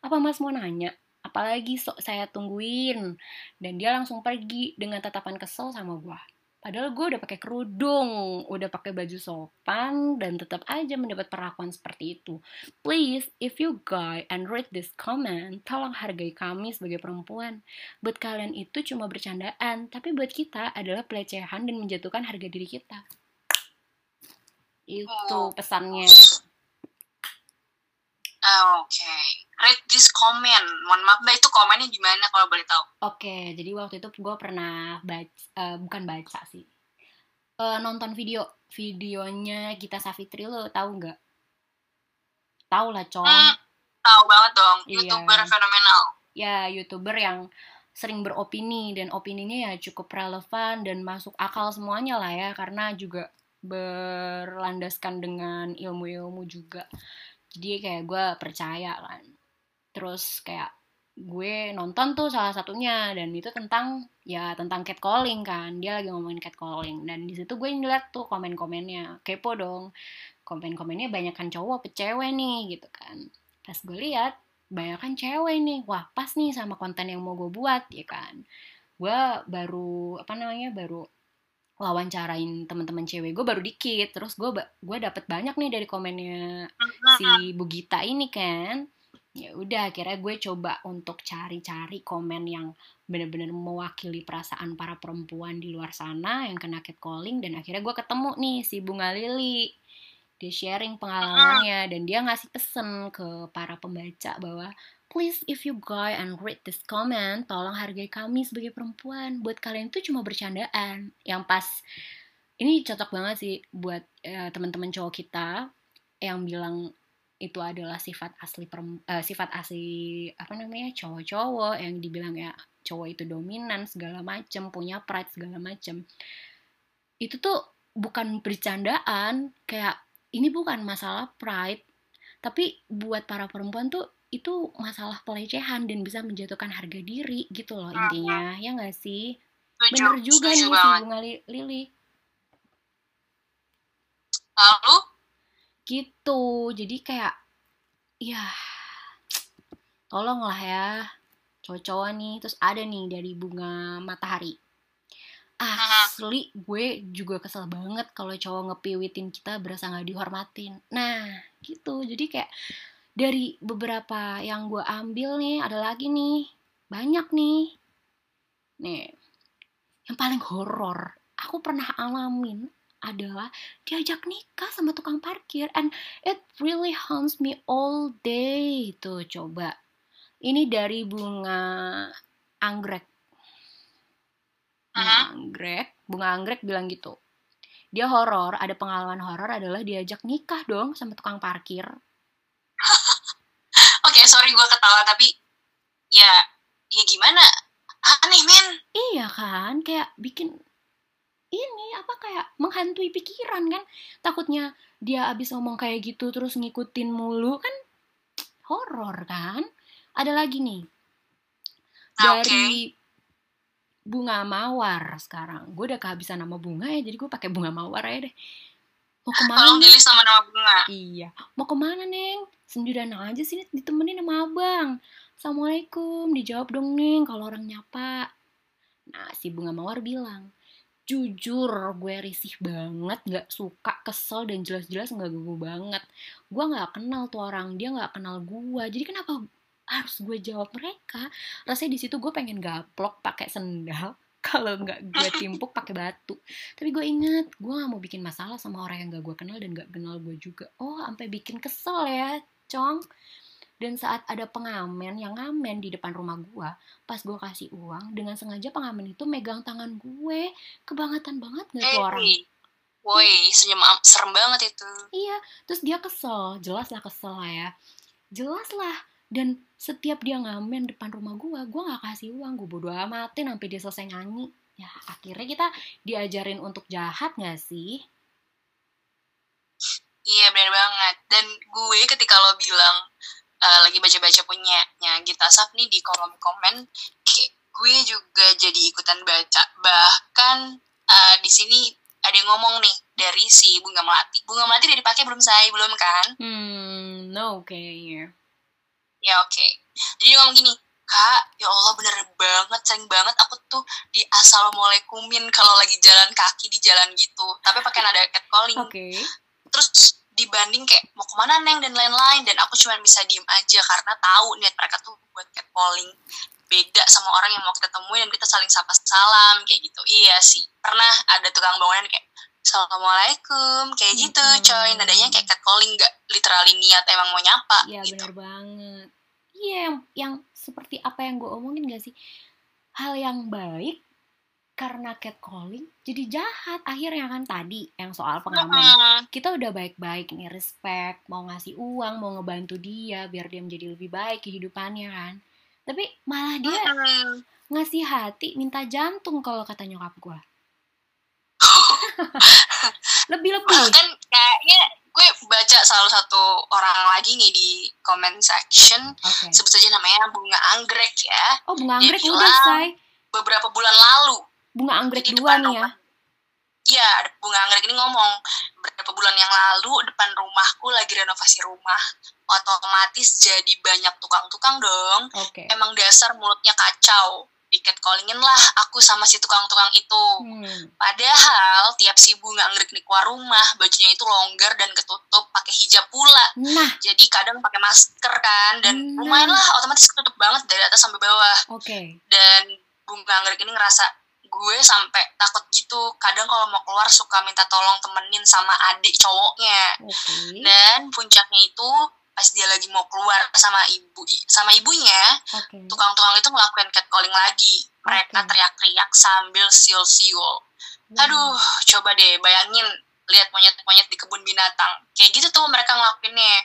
Apa mas mau nanya apalagi sok saya tungguin dan dia langsung pergi dengan tatapan kesel sama gue Padahal gue udah pakai kerudung, udah pakai baju sopan, dan tetap aja mendapat perlakuan seperti itu. Please, if you guy and read this comment, tolong hargai kami sebagai perempuan. Buat kalian itu cuma bercandaan, tapi buat kita adalah pelecehan dan menjatuhkan harga diri kita. Itu pesannya. Oke, okay. read this comment. Mohon maaf mbak itu komennya gimana kalau boleh tahu? Oke okay, jadi waktu itu gue pernah baca uh, bukan baca sih. Uh, nonton video videonya kita Safitri lo tahu nggak? Tahu lah cong. Hmm, tahu banget dong. Iya. youtuber fenomenal. Ya youtuber yang sering beropini dan opininya ya cukup relevan dan masuk akal semuanya lah ya karena juga berlandaskan dengan ilmu-ilmu juga jadi kayak gue percaya kan. Terus kayak gue nonton tuh salah satunya dan itu tentang ya tentang catcalling kan. Dia lagi ngomongin catcalling. Dan di situ gue ngeliat tuh komen-komennya. Kepo dong. Komen-komennya banyak kan cowok cewek nih gitu kan. Pas gue lihat banyak kan cewek nih. Wah pas nih sama konten yang mau gue buat ya kan. Gue baru apa namanya baru wawancarain teman-teman cewek gue baru dikit. Terus gue gue dapet banyak nih dari komennya si Bugita ini kan. Ya udah akhirnya gue coba untuk cari-cari komen yang bener-bener mewakili perasaan para perempuan di luar sana yang kena catcalling dan akhirnya gue ketemu nih si Bunga Lili. Dia sharing pengalamannya dan dia ngasih pesen ke para pembaca bahwa please if you guys and read this comment tolong hargai kami sebagai perempuan. Buat kalian itu cuma bercandaan. Yang pas ini cocok banget sih buat uh, teman-teman cowok kita yang bilang itu adalah sifat asli perem, uh, sifat asli apa namanya cowok-cowok yang dibilang ya cowok itu dominan segala macem punya pride segala macem. Itu tuh bukan bercandaan kayak ini bukan masalah pride tapi buat para perempuan tuh itu masalah pelecehan dan bisa menjatuhkan harga diri gitu loh intinya ya nggak sih? Bener juga nih si bunga lili. Lalu? Gitu jadi kayak ya tolonglah ya cowok-cowok nih. Terus ada nih dari bunga matahari. Asli gue juga kesel banget kalau cowok ngepiwitin kita berasa nggak dihormatin. Nah gitu jadi kayak dari beberapa yang gue ambil nih ada lagi nih. Banyak nih. Nih yang paling horor aku pernah alamin adalah diajak nikah sama tukang parkir and it really haunts me all day. Tuh coba. Ini dari bunga anggrek. Bunga anggrek bunga anggrek bilang gitu. Dia horor ada pengalaman horor adalah diajak nikah dong sama tukang parkir okay, sorry gue ketawa tapi ya ya gimana? Aneh men. Iya kan kayak bikin ini apa kayak menghantui pikiran kan. Takutnya dia abis ngomong kayak gitu terus ngikutin mulu kan horor kan. Ada lagi nih. Ah, dari okay. bunga mawar sekarang. Gue udah kehabisan nama bunga ya jadi gue pakai bunga mawar aja deh mau ke mana tolong di sama nama bunga. Iya. Mau ke mana neng? Sendirian aja sih ditemenin sama abang. Assalamualaikum. Dijawab dong neng kalau orang nyapa. Nah si bunga mawar bilang jujur gue risih banget nggak suka kesel dan jelas-jelas nggak gue banget. Gue nggak kenal tuh orang dia nggak kenal gue jadi kenapa harus gue jawab mereka? Rasanya di situ gue pengen gaplok pakai sendal kalau nggak gue timpuk pakai batu tapi gue inget gue gak mau bikin masalah sama orang yang gak gue kenal dan gak kenal gue juga oh sampai bikin kesel ya cong dan saat ada pengamen yang ngamen di depan rumah gue, pas gue kasih uang, dengan sengaja pengamen itu megang tangan gue. Kebangetan banget gak tuh orang? Woi, senyum serem banget itu. Iya, terus dia kesel, jelas lah kesel lah ya. Jelas lah. Dan setiap dia ngamen depan rumah gue, gue gak kasih uang, gue bodo amatin sampai dia selesai nyanyi. Ya, akhirnya kita diajarin untuk jahat gak sih? Iya benar banget. Dan gue ketika lo bilang uh, lagi baca-baca punya Gita Saf nih di kolom komen kayak gue juga jadi ikutan baca bahkan uh, di sini ada yang ngomong nih dari si bunga melati bunga melati udah dipakai belum saya belum kan hmm no kayaknya ya oke. Okay. jadi ngomong gini kak ya Allah bener banget sering banget aku tuh di assalamualaikumin kalau lagi jalan kaki di jalan gitu. Tapi pakai nada catcalling okay. terus dibanding kayak mau ke mana neng? dan lain-lain. Dan aku cuma bisa diem aja karena tahu niat mereka tuh buat catcalling beda sama orang yang mau kita temuin dan kita saling sapa salam kayak gitu. Iya sih. Pernah ada tukang bangunan kayak assalamualaikum kayak gitu hmm. coy nadanya kayak catcalling gak literally niat emang mau nyapa iya gitu. benar banget. Iya yang yang seperti apa yang gue omongin gak sih? Hal yang baik karena catcalling jadi jahat akhirnya kan tadi yang soal pengalaman. Kita udah baik-baik nih respect mau ngasih uang mau ngebantu dia biar dia menjadi lebih baik kehidupannya kan. Tapi malah dia ngasih hati minta jantung kalau kata nyokap gue lebih lebih kan kayaknya gue baca salah satu orang lagi nih di comment section. Okay. sebut saja namanya bunga anggrek ya. Oh bunga anggrek udah say. beberapa bulan lalu. Bunga anggrek Jadi dua nih ya? Iya, bunga anggrek ini ngomong beberapa bulan yang lalu depan rumahku lagi renovasi rumah, otomatis jadi banyak tukang-tukang dong. Okay. Emang dasar mulutnya kacau di catcallingin lah aku sama si tukang-tukang itu. Hmm. Padahal tiap si bunga anggrek nih keluar rumah, bajunya itu longgar dan ketutup pakai hijab pula. Nah. Jadi kadang pakai masker kan dan nah. lumayan lah otomatis ketutup banget dari atas sampai bawah. Oke. Okay. Dan bunga anggrek ini ngerasa gue sampai takut gitu. Kadang kalau mau keluar suka minta tolong temenin sama adik cowoknya. Okay. Dan puncaknya itu pas dia lagi mau keluar sama ibu sama ibunya okay. tukang-tukang itu ngelakuin catcalling lagi mereka okay. teriak-teriak sambil siul-siul hmm. aduh coba deh bayangin lihat monyet-monyet di kebun binatang kayak gitu tuh mereka ngelakuinnya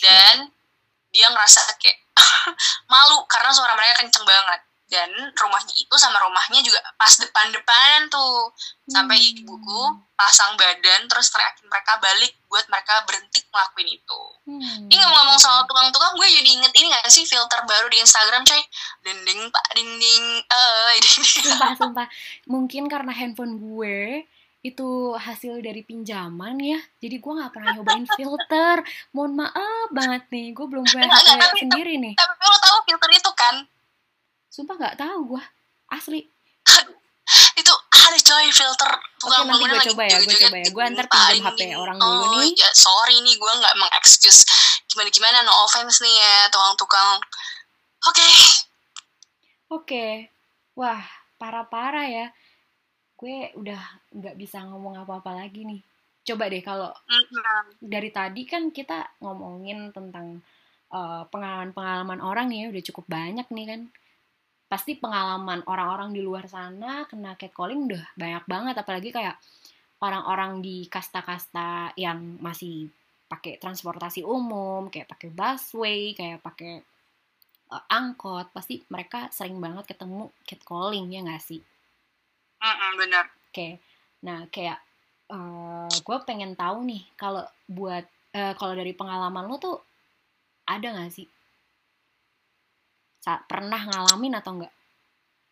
dan dia ngerasa kayak malu karena suara mereka kenceng banget dan rumahnya itu sama rumahnya juga pas depan-depanan tuh. Sampai hmm. ibuku pasang badan terus teriakin mereka balik buat mereka berhenti ngelakuin itu. Hmm. ini ngomong soal tukang-tukang gue jadi inget ini gak sih filter baru di Instagram coy? Dinding pak dinding eh sumpah sumpah. Mungkin karena handphone gue itu hasil dari pinjaman ya. Jadi gue nggak pernah nyobain filter. Mohon maaf banget nih gue belum punya sendiri nih. tapi lo tahu filter itu kan Sumpah nggak tahu gue asli. itu ada coy filter Oke nanti gue coba ya, gue coba ya. Gue antar pinjam HP orang dulu oh, nih. Ya, sorry nih, gue nggak mengexcuse gimana-gimana, no offense nih ya, tukang-tukang. Oke. Okay. Oke. Okay. Wah, parah-parah ya. Gue udah nggak bisa ngomong apa-apa lagi nih. Coba deh kalau dari tadi kan kita ngomongin tentang uh, pengalaman-pengalaman orang nih ya, udah cukup banyak nih kan pasti pengalaman orang-orang di luar sana kena catcalling udah banyak banget apalagi kayak orang-orang di kasta-kasta yang masih pakai transportasi umum kayak pakai busway kayak pakai uh, angkot pasti mereka sering banget ketemu catcalling ya nggak sih? Mm -mm, benar. Oke, okay. nah kayak uh, gue pengen tahu nih kalau buat uh, kalau dari pengalaman lo tuh ada nggak sih pernah ngalamin atau enggak?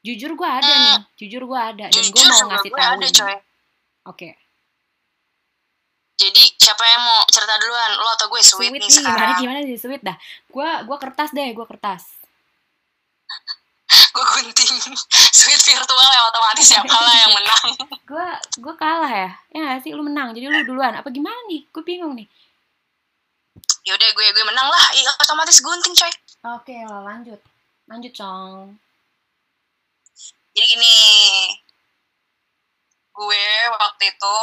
Jujur gue ada uh, nih, jujur gue ada dan gue mau ngasih tahu. Oke. Okay. Jadi siapa yang mau cerita duluan, lo atau gue sweet, sweet nih sekarang? Gimana gimana sih sweet dah? Gue gue kertas deh, gue kertas. gue gunting sweet virtual yang otomatis siapa lah yang menang. gue gue kalah ya, ya gak sih lu menang, jadi lu duluan. Apa gimana nih? Gue bingung nih. Yaudah gue gue menang lah, iya otomatis gunting coy. Oke, lo lanjut. Lanjut, Cong. Jadi gini, gue waktu itu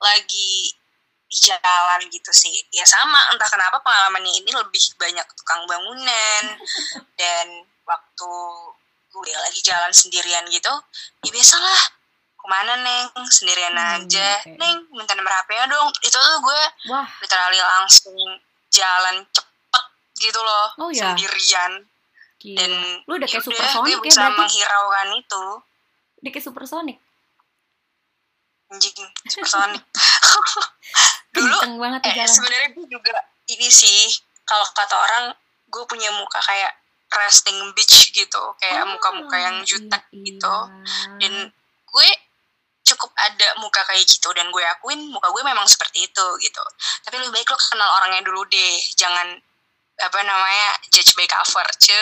lagi di jalan gitu sih. Ya sama, entah kenapa pengalamannya ini lebih banyak tukang bangunan. Dan waktu gue lagi jalan sendirian gitu, ya biasalah ke mana neng sendirian hmm, aja okay. neng minta nomor hp ya dong itu tuh gue Wah. literally langsung jalan cepet gitu loh oh, ya? sendirian Gila. Dan lu udah kayak supersonik ya bisa berarti? menghiraukan itu. Udah kayak supersonik. Anjing, supersonik. Dulu banget eh, sebenarnya gue juga ini sih kalau kata orang gue punya muka kayak resting bitch gitu, kayak muka-muka oh, yang jutek iya, gitu. Dan gue cukup ada muka kayak gitu dan gue akuin muka gue memang seperti itu gitu. Tapi lebih baik lo kenal orangnya dulu deh, jangan apa namanya judge by cover ce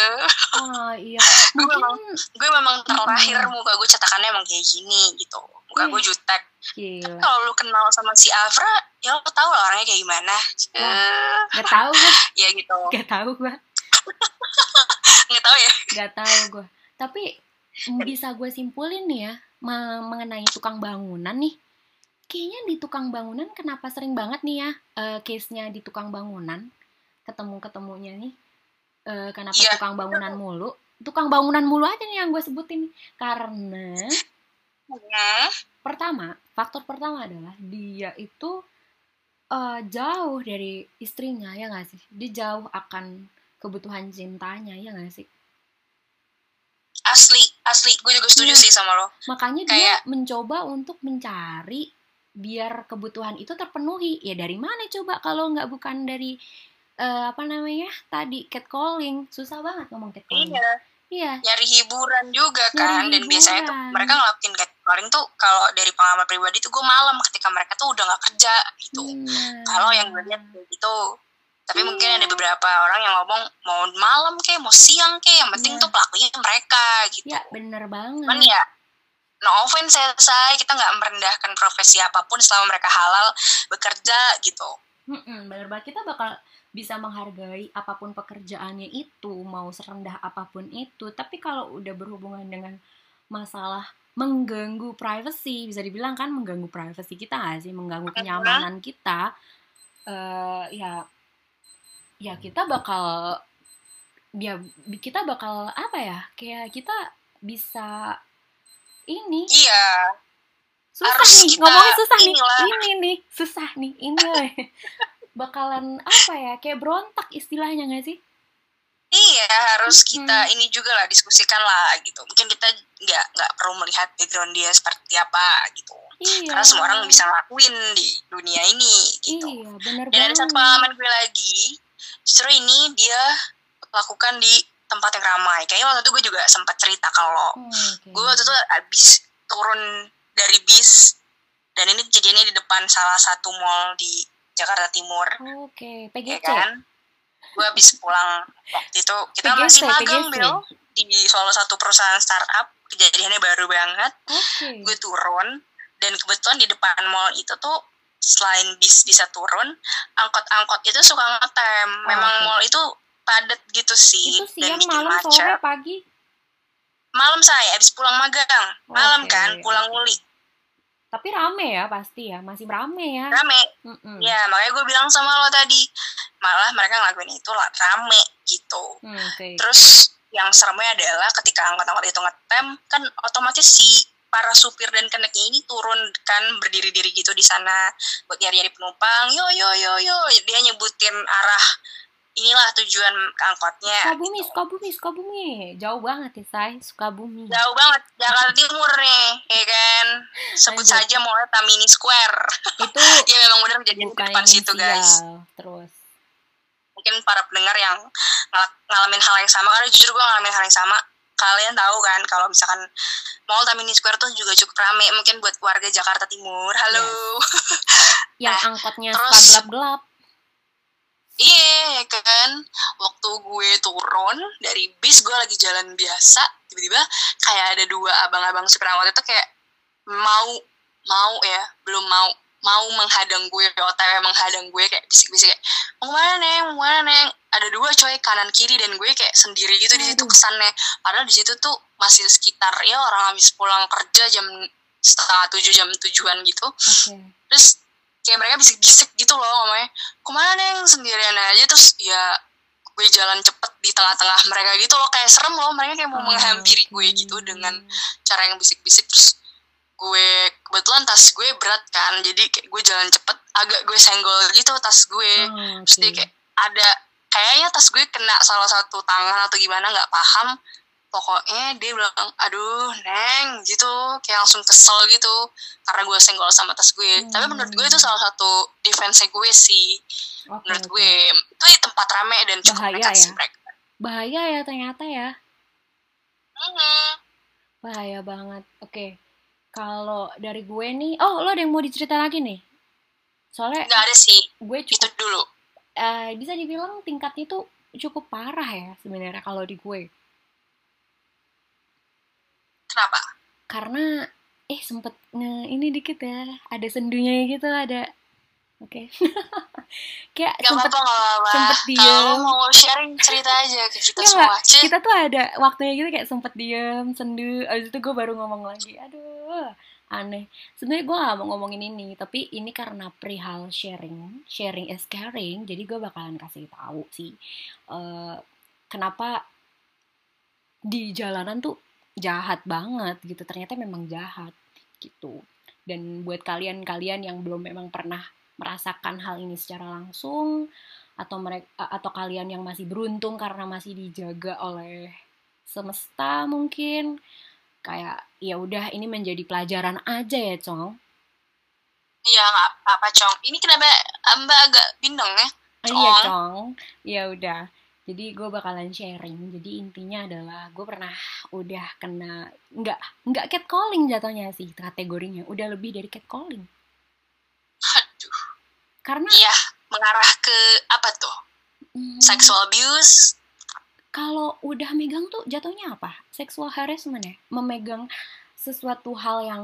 oh iya. Gue memang gue memang terlahir hmm. muka gue cetakannya emang kayak gini gitu. Muka gue jutek. kalau lu kenal sama si Avra ya lo tau lah orangnya kayak gimana. Uh, gak tau gue ya gitu. Gak tau gue gak tau ya? Gak tau gue tapi bisa gue simpulin nih ya mengenai tukang bangunan nih. Kayaknya di tukang bangunan kenapa sering banget nih ya uh, case-nya di tukang bangunan ketemu ketemunya nih. Uh, kenapa yeah. tukang bangunan mulu? Tukang bangunan mulu aja nih yang gue sebutin karena pertama faktor pertama adalah dia itu uh, jauh dari istrinya ya nggak sih? Dia jauh akan kebutuhan cintanya ya nggak sih? Asli asli. Gue juga setuju ya. sih sama lo. Makanya Kayak... dia mencoba untuk mencari biar kebutuhan itu terpenuhi. Ya dari mana coba kalau nggak bukan dari uh, apa namanya? Tadi catcalling. Susah banget ngomong catcalling. Iya. Iya. Nyari hiburan juga kan. Dan biasanya tuh mereka ngelakuin catcalling tuh kalau dari pengalaman pribadi tuh gue malam ketika mereka tuh udah nggak kerja gitu. Hmm. kalau yang gue lihat gitu. Tapi hmm. mungkin ada beberapa orang yang ngomong mau malam kayak mau siang kayak yang penting yeah. tuh pelakunya mereka gitu. Ya bener banget. Kan ya no offense saya kita nggak merendahkan profesi apa pun selama mereka halal bekerja gitu Mm-mm, bener banget. Kita bakal bisa menghargai apa pun pekerjaannya itu mau serendah apa pun itu. Tapi kalau udah berhubungan dengan masalah mengganggu privacy bisa dibilang kan mengganggu privacy kita gak sih? Mengganggu kenyamanan kita uh, ya ya kita bakal ya kita bakal apa ya? Kayak kita bisa ini iya susah Harus nih kita ngomongnya susah inilah. nih ini nih susah nih ini bakalan apa ya kayak berontak istilahnya gak sih Iya harus kita hmm. ini juga lah diskusikan lah gitu. Mungkin kita nggak nggak perlu melihat background dia seperti apa gitu. Iya. Karena semua orang bisa ngelakuin di dunia ini gitu. Iya, bener Dan ada satu pengalaman gue lagi. Justru ini dia lakukan di tempat yang ramai. Kayaknya waktu itu gue juga sempat cerita kalau hmm, okay. gue waktu itu abis turun dari bis dan ini kejadiannya di depan salah satu mall di Jakarta Timur. Oke, okay. PGC. Ya kan? Gue abis pulang waktu itu kita PGC, masih magang Bill di salah satu perusahaan startup. Kejadiannya baru banget. Okay. Gue turun dan kebetulan di depan mall itu tuh selain bis bisa turun, angkot-angkot itu suka ngetem. Memang okay. mall itu padat gitu sih itu siang, dan bikin malam, macet. Sore, pagi? Malam saya habis pulang magang. Malam okay, kan, pulang uli. Tapi rame ya pasti ya, masih rame ya. Rame. Mm -mm. Ya, makanya gue bilang sama lo tadi, malah mereka ngelakuin itu lah rame gitu. Hmm, okay. Terus yang seremnya adalah ketika angkot-angkot itu ngetem, kan otomatis si para supir dan keneknya ini turun kan berdiri-diri gitu di sana buat nyari-nyari penumpang. Yo yo yo yo, dia nyebutin arah inilah tujuan angkotnya. Sukabumi, gitu. Sukabumi, Sukabumi. Jauh banget ya, say. Sukabumi. Jauh banget. Jakarta Timur nih, ya kan. Sebut Ayo. saja mau Tamini Square. Itu ya memang benar jadi di depan situ, guys. Terus. Mungkin para pendengar yang ng ngalamin hal yang sama, karena jujur gue ngalamin hal yang sama. Kalian tahu kan kalau misalkan Mall Tamini Square tuh juga cukup rame mungkin buat warga Jakarta Timur. Halo. Yes. yang nah, angkotnya terus, gelap-gelap Iya kan, waktu gue turun dari bis gue lagi jalan biasa, tiba-tiba kayak ada dua abang-abang supir angkot itu kayak mau mau ya, belum mau mau menghadang gue, otw menghadang gue kayak bisik-bisik kayak mau mana neng, mau mana neng, ada dua coy kanan kiri dan gue kayak sendiri gitu di situ kesannya, padahal di situ tuh masih sekitar ya orang habis pulang kerja jam setengah tujuh jam tujuan gitu, okay. terus kayak mereka bisik-bisik gitu loh ngomongnya. Ke mana neng sendirian aja terus ya gue jalan cepet di tengah-tengah mereka gitu loh. Kayak serem loh mereka kayak mau oh, menghampiri gue gitu dengan cara yang bisik-bisik. Terus gue kebetulan tas gue berat kan jadi kayak gue jalan cepet agak gue senggol gitu tas gue. Oh, okay. terus dia kayak ada kayaknya tas gue kena salah satu tangan atau gimana nggak paham pokoknya dia bilang aduh neng gitu kayak langsung kesel gitu karena gue senggol sama tas gue hmm. tapi menurut gue itu salah satu defense gue sih okay, menurut okay. gue itu di tempat rame dan cukup bahaya ya? sih mereka bahaya ya ternyata ya hmm. bahaya banget oke okay. kalau dari gue nih oh lo ada yang mau dicerita lagi nih soalnya nggak ada sih gue cukup itu dulu uh, bisa dibilang tingkatnya tuh cukup parah ya sebenarnya kalau di gue Kenapa? Karena eh sempet nge ini dikit ya, ada sendunya gitu ada. Oke. Okay. kayak gak sempet, apa -apa, sempet diem. Kalau mau sharing cerita aja ke kita semua. Kita tuh ada waktunya gitu kayak sempet diem, sendu. Abis itu gue baru ngomong lagi. Aduh, aneh. Sebenarnya gue gak mau ngomongin ini, tapi ini karena perihal sharing, sharing is caring. Jadi gue bakalan kasih tahu sih. Uh, kenapa di jalanan tuh jahat banget gitu ternyata memang jahat gitu. Dan buat kalian-kalian yang belum memang pernah merasakan hal ini secara langsung atau mereka atau kalian yang masih beruntung karena masih dijaga oleh semesta mungkin kayak ya udah ini menjadi pelajaran aja ya cong iya nggak apa cong ini kenapa mbak agak bindeng ya? Cong. iya cong ya udah jadi gue bakalan sharing jadi intinya adalah gue pernah udah kena nggak nggak catcalling jatuhnya sih kategorinya udah lebih dari catcalling aduh karena iya mengarah ke apa tuh? Hmm. Sexual abuse? Kalau udah megang tuh jatuhnya apa? Sexual harassment ya? Memegang sesuatu hal yang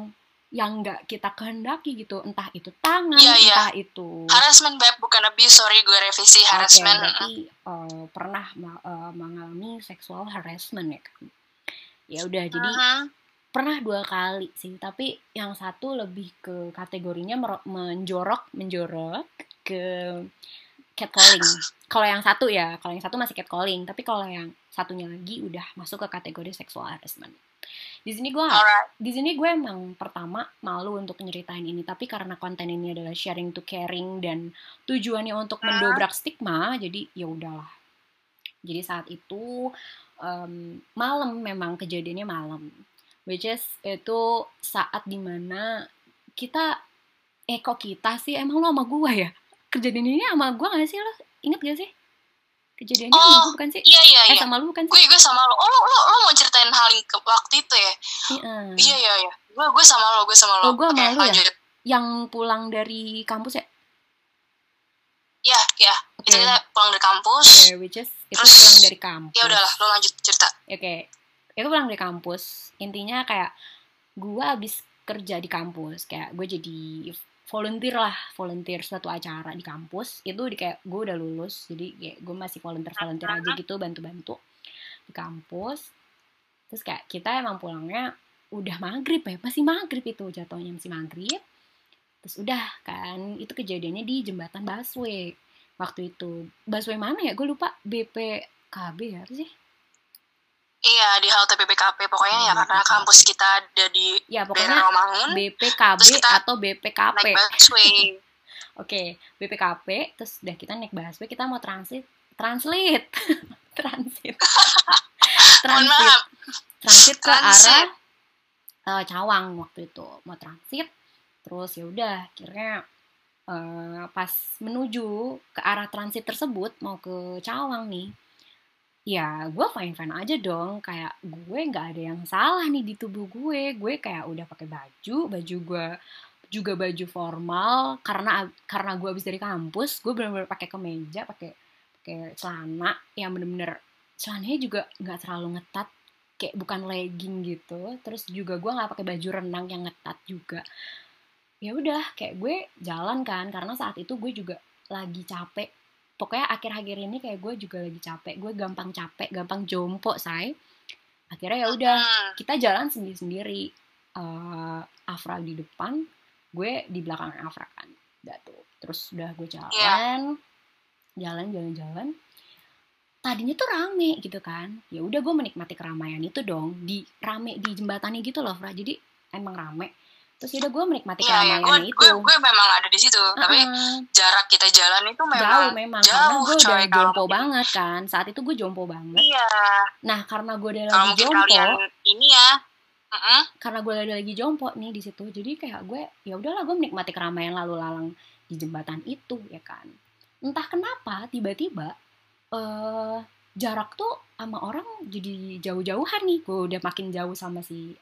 yang nggak kita kehendaki gitu entah itu tangan yeah, iya. entah itu harassment beb bukan abuse sorry gue revisi harassment okay, berarti uh, pernah uh, mengalami sexual harassment ya kan ya udah jadi uh -huh. pernah dua kali sih tapi yang satu lebih ke kategorinya menjorok menjorok ke catcalling. Kalau yang satu ya, kalau yang satu masih catcalling, tapi kalau yang satunya lagi udah masuk ke kategori sexual harassment. Di sini gue di sini gue emang pertama malu untuk nyeritain ini, tapi karena konten ini adalah sharing to caring dan tujuannya untuk mendobrak stigma, jadi ya udahlah. Jadi saat itu um, malam memang kejadiannya malam, which is itu saat di mana kita eh kok kita sih? Emang lo sama gue ya? Kejadian ini sama gue gak sih? Lo inget gak sih kejadiannya oh, sama bukan sih iya iya eh, iya sama lu bukan sih gue gue sama lo oh lo lo, lo mau ceritain hal yang ke waktu itu ya iya iya iya, iya. gue gue sama lo gue sama lo oh gue sama lu ya yang pulang dari kampus ya Iya, iya. Okay. Itu kita pulang dari kampus. Okay, which is itu terus, pulang dari kampus. Ya udahlah, lo lanjut cerita. Oke. Okay. Itu pulang dari kampus. Intinya kayak gue abis kerja di kampus, kayak gue jadi volunteer lah volunteer suatu acara di kampus. Itu di kayak gue udah lulus jadi kayak gue masih volunteer volunteer aja gitu bantu bantu di kampus. Terus kayak kita emang pulangnya udah maghrib ya masih maghrib itu jatuhnya masih maghrib. Terus udah kan itu kejadiannya di jembatan busway waktu itu. Busway mana ya? Gue lupa BPKB ya sih Iya di halte BPKP pokoknya ya, ya karena kampus kita ada di ya, pokoknya Romangun. BPKB atau BPKP. Naik busway. Oke, BPKP terus udah kita naik busway kita mau transit translate. Transit. Transit. transit ke arah uh, Cawang waktu itu. Mau transit terus ya udah akhirnya uh, pas menuju ke arah transit tersebut mau ke Cawang nih ya gue fine fine aja dong. Kayak gue nggak ada yang salah nih di tubuh gue. Gue kayak udah pakai baju baju gue juga baju formal. Karena karena gue habis dari kampus gue benar-benar pakai kemeja pakai pakai celana yang bener-bener celananya juga nggak terlalu ngetat. Kayak bukan legging gitu. Terus juga gue nggak pakai baju renang yang ngetat juga. Ya udah kayak gue jalan kan. Karena saat itu gue juga lagi capek pokoknya akhir-akhir ini kayak gue juga lagi capek gue gampang capek gampang jompo say. Akhirnya ya udah kita jalan sendiri-sendiri. Uh, Afra di depan gue di belakang Afra kan udah tuh. Terus udah gue jalan yeah. jalan jalan jalan. Tadinya tuh rame gitu kan. Ya udah gue menikmati keramaian itu dong di rame di jembatannya gitu loh Afra jadi emang rame terus udah gue menikmati yeah, keramaian gue, itu. gue, gue memang ada di situ. Uh-uh. tapi jarak kita jalan itu memang jauh memang jauh, karena gue udah jompo gitu. banget kan. Saat itu gue jompo banget. Iya. Nah karena gue udah lagi jompo ini ya. Uh-uh. karena gue udah lagi jompo nih di situ. Jadi kayak gue ya udahlah gue menikmati keramaian lalu lalang di jembatan itu ya kan. Entah kenapa tiba-tiba uh, jarak tuh sama orang jadi jauh-jauhan nih. Gue udah makin jauh sama si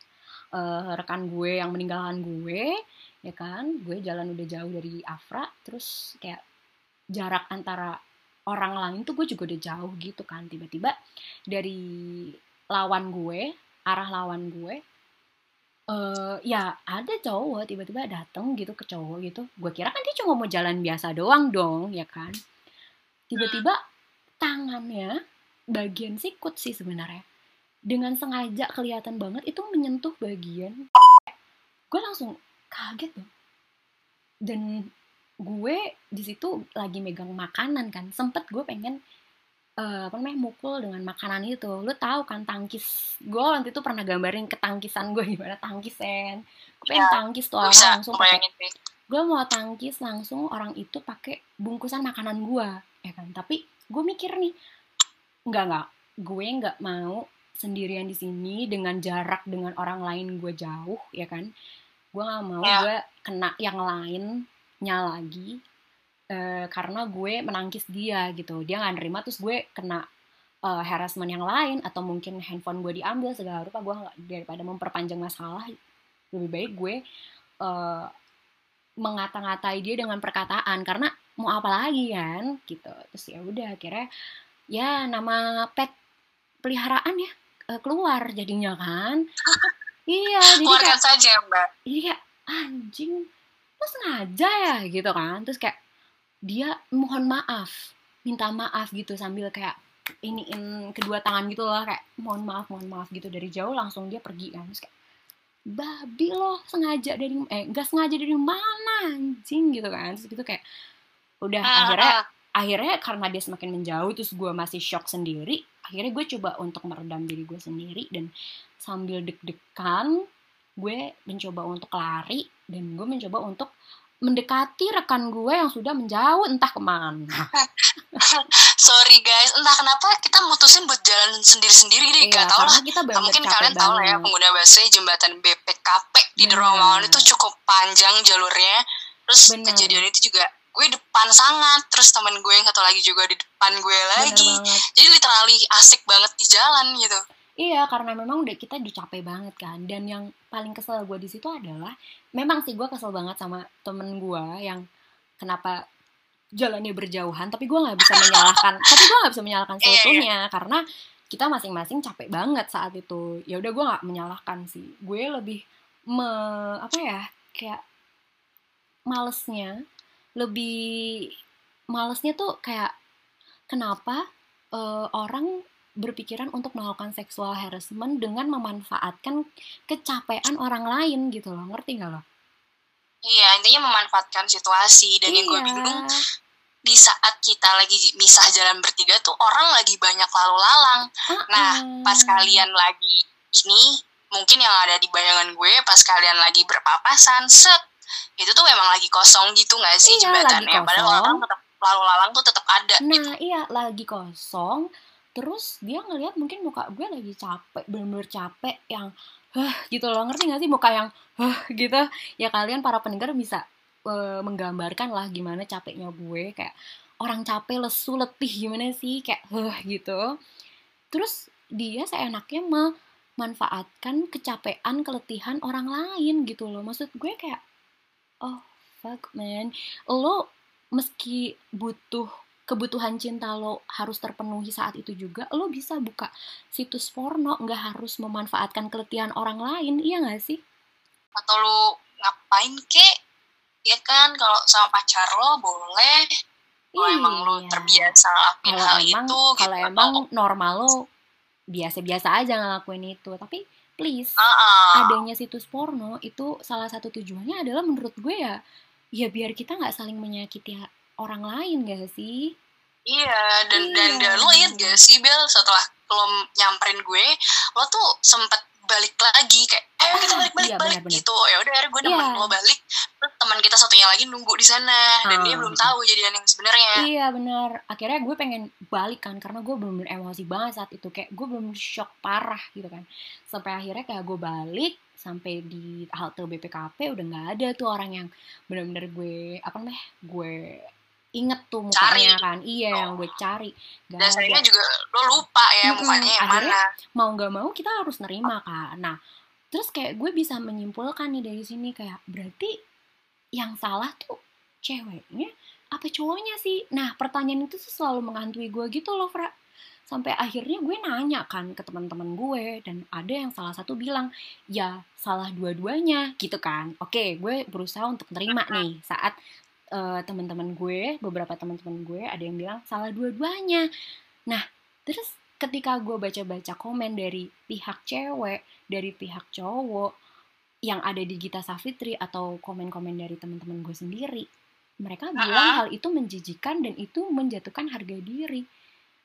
uh, rekan gue yang meninggalkan gue ya kan? Gue jalan udah jauh dari Afra terus kayak jarak antara orang lain tuh gue juga udah jauh gitu kan. Tiba-tiba dari lawan gue arah lawan gue uh, ya ada cowok tiba-tiba dateng gitu ke cowok gitu. Gue kira kan dia cuma mau jalan biasa doang dong ya kan? Tiba-tiba tangannya bagian sikut sih sebenarnya dengan sengaja kelihatan banget itu menyentuh bagian gue langsung kaget tuh dan gue di situ lagi megang makanan kan sempet gue pengen uh, apa namanya mukul dengan makanan itu. Lu tahu kan tangkis gue waktu itu pernah gambarin ketangkisan gue gimana tangkisan gue pengen ya, tangkis tuh orang langsung pakai gue mau tangkis langsung orang itu pakai bungkusan makanan gue ya kan? Tapi gue mikir nih nggak nggak gue nggak mau sendirian di sini dengan jarak dengan orang lain gue jauh ya kan? Gue nggak mau ya. gue kena yang lainnya lagi uh, karena gue menangkis dia gitu. Dia nggak nerima terus gue kena uh, harassment yang lain atau mungkin handphone gue diambil segala rupa gue nggak daripada memperpanjang masalah lebih baik gue uh, mengata-ngatai dia dengan perkataan. Karena mau apa lagi kan gitu. Terus ya udah akhirnya ya nama pet peliharaan ya keluar jadinya kan. Iya jadi keluarkan kayak, saja mbak. iya anjing lu sengaja ya gitu kan. Terus kayak dia mohon maaf minta maaf gitu sambil kayak iniin kedua tangan gitu loh kayak mohon maaf mohon maaf gitu. Dari jauh langsung dia pergi kan. Terus kayak babi loh sengaja dari eh gak sengaja dari mana anjing gitu kan. Terus gitu kayak udah uh, akhirnya uh. Akhirnya karena dia semakin menjauh terus gue masih shock sendiri akhirnya gue coba untuk meredam diri gue sendiri dan sambil deg-degan gue mencoba untuk lari dan gue mencoba untuk mendekati rekan gue yang sudah menjauh entah ke mana. Sorry guys, entah kenapa kita mutusin buat jalan sendiri-sendiri deh. Iya, gak tau lah. Kita mungkin kalian tahu lah ya pengguna busway jembatan BPKP di Derawangan itu cukup panjang jalurnya. Terus Bener. kejadian itu juga gue depan sangat, terus temen gue yang satu lagi juga di depan gue lagi. Jadi literally asik banget di jalan gitu. Iya, karena memang udah kita dicapek banget kan. Dan yang paling kesel gue di situ adalah, memang sih gue kesel banget sama temen gue yang kenapa jalannya berjauhan, tapi gue nggak bisa menyalahkan, tapi gue nggak bisa menyalahkan iya, iya. seutuhnya karena kita masing-masing capek banget saat itu. Ya udah gue nggak menyalahkan sih. Gue lebih me apa ya kayak malesnya lebih malesnya tuh kayak kenapa uh, orang berpikiran untuk melakukan seksual harassment dengan memanfaatkan kecapean orang lain gitu loh ngerti gak lo? Iya intinya memanfaatkan situasi dan iya. yang gue bingung di saat kita lagi misah jalan bertiga tuh orang lagi banyak lalu lalang. Uh -uh. Nah pas kalian lagi ini mungkin yang ada di bayangan gue pas kalian lagi berpapasan set itu tuh memang lagi kosong gitu gak sih iya, jembatannya padahal orang tetap lalu lalang tuh tetap ada. Nah gitu. iya lagi kosong. Terus dia ngelihat mungkin muka gue lagi capek bener-bener capek yang hah gitu loh. Ngerti gak sih muka yang hah gitu. Ya kalian para pendengar bisa uh, menggambarkan lah gimana capeknya gue. Kayak orang capek lesu letih gimana sih? Kayak hah gitu. Terus dia seenaknya memanfaatkan kecapean keletihan orang lain gitu loh. Maksud gue kayak oh fuck man lo meski butuh kebutuhan cinta lo harus terpenuhi saat itu juga lo bisa buka situs porno nggak harus memanfaatkan keletihan orang lain iya nggak sih atau lo ngapain kek ya kan kalau sama pacar lo boleh kalau iya. emang lo terbiasa lakuin hal emang, itu kalau gitu. emang normal lo biasa-biasa aja ngelakuin itu tapi please uh -uh. adanya situs porno itu salah satu tujuannya adalah menurut gue ya ya biar kita nggak saling menyakiti orang lain gak sih Iya, dan iya. dan, dan lo liat gak sih Bel setelah lo nyamperin gue, lo tuh sempet balik lagi kayak eh kita balik balik iya, balik? bener, gitu. Ya udah akhirnya gue nemenin yeah. lo balik. Terus teman kita satunya lagi nunggu di sana dan dia ah. belum tahu jadian yang sebenarnya. Iya benar. Akhirnya gue pengen balik kan karena gue belum emosi banget saat itu. Kayak gue belum shock parah gitu kan. Sampai akhirnya kayak gue balik sampai di halte BPKP udah nggak ada tuh orang yang benar-benar gue apa namanya gue inget tuh mukanya cari. kan. Iya oh. yang gue cari. Gak dasarnya juga lo lupa ya hmm, mukanya yang akhirnya, mana. mau nggak mau kita harus nerima kan nah terus kayak gue bisa menyimpulkan nih dari sini kayak berarti yang salah tuh ceweknya apa cowoknya sih? Nah pertanyaan itu tuh selalu menghantui gue gitu loh Fra. Sampai akhirnya gue nanya kan ke teman-teman gue dan ada yang salah satu bilang ya salah dua-duanya gitu kan. Oke gue berusaha untuk terima nih saat uh, teman-teman gue, beberapa teman-teman gue ada yang bilang salah dua-duanya. Nah, terus ketika gue baca-baca komen dari pihak cewek, dari pihak cowok yang ada di Gita Safitri atau komen-komen dari teman-teman gue sendiri, mereka bilang uh -huh. hal itu menjijikan dan itu menjatuhkan harga diri.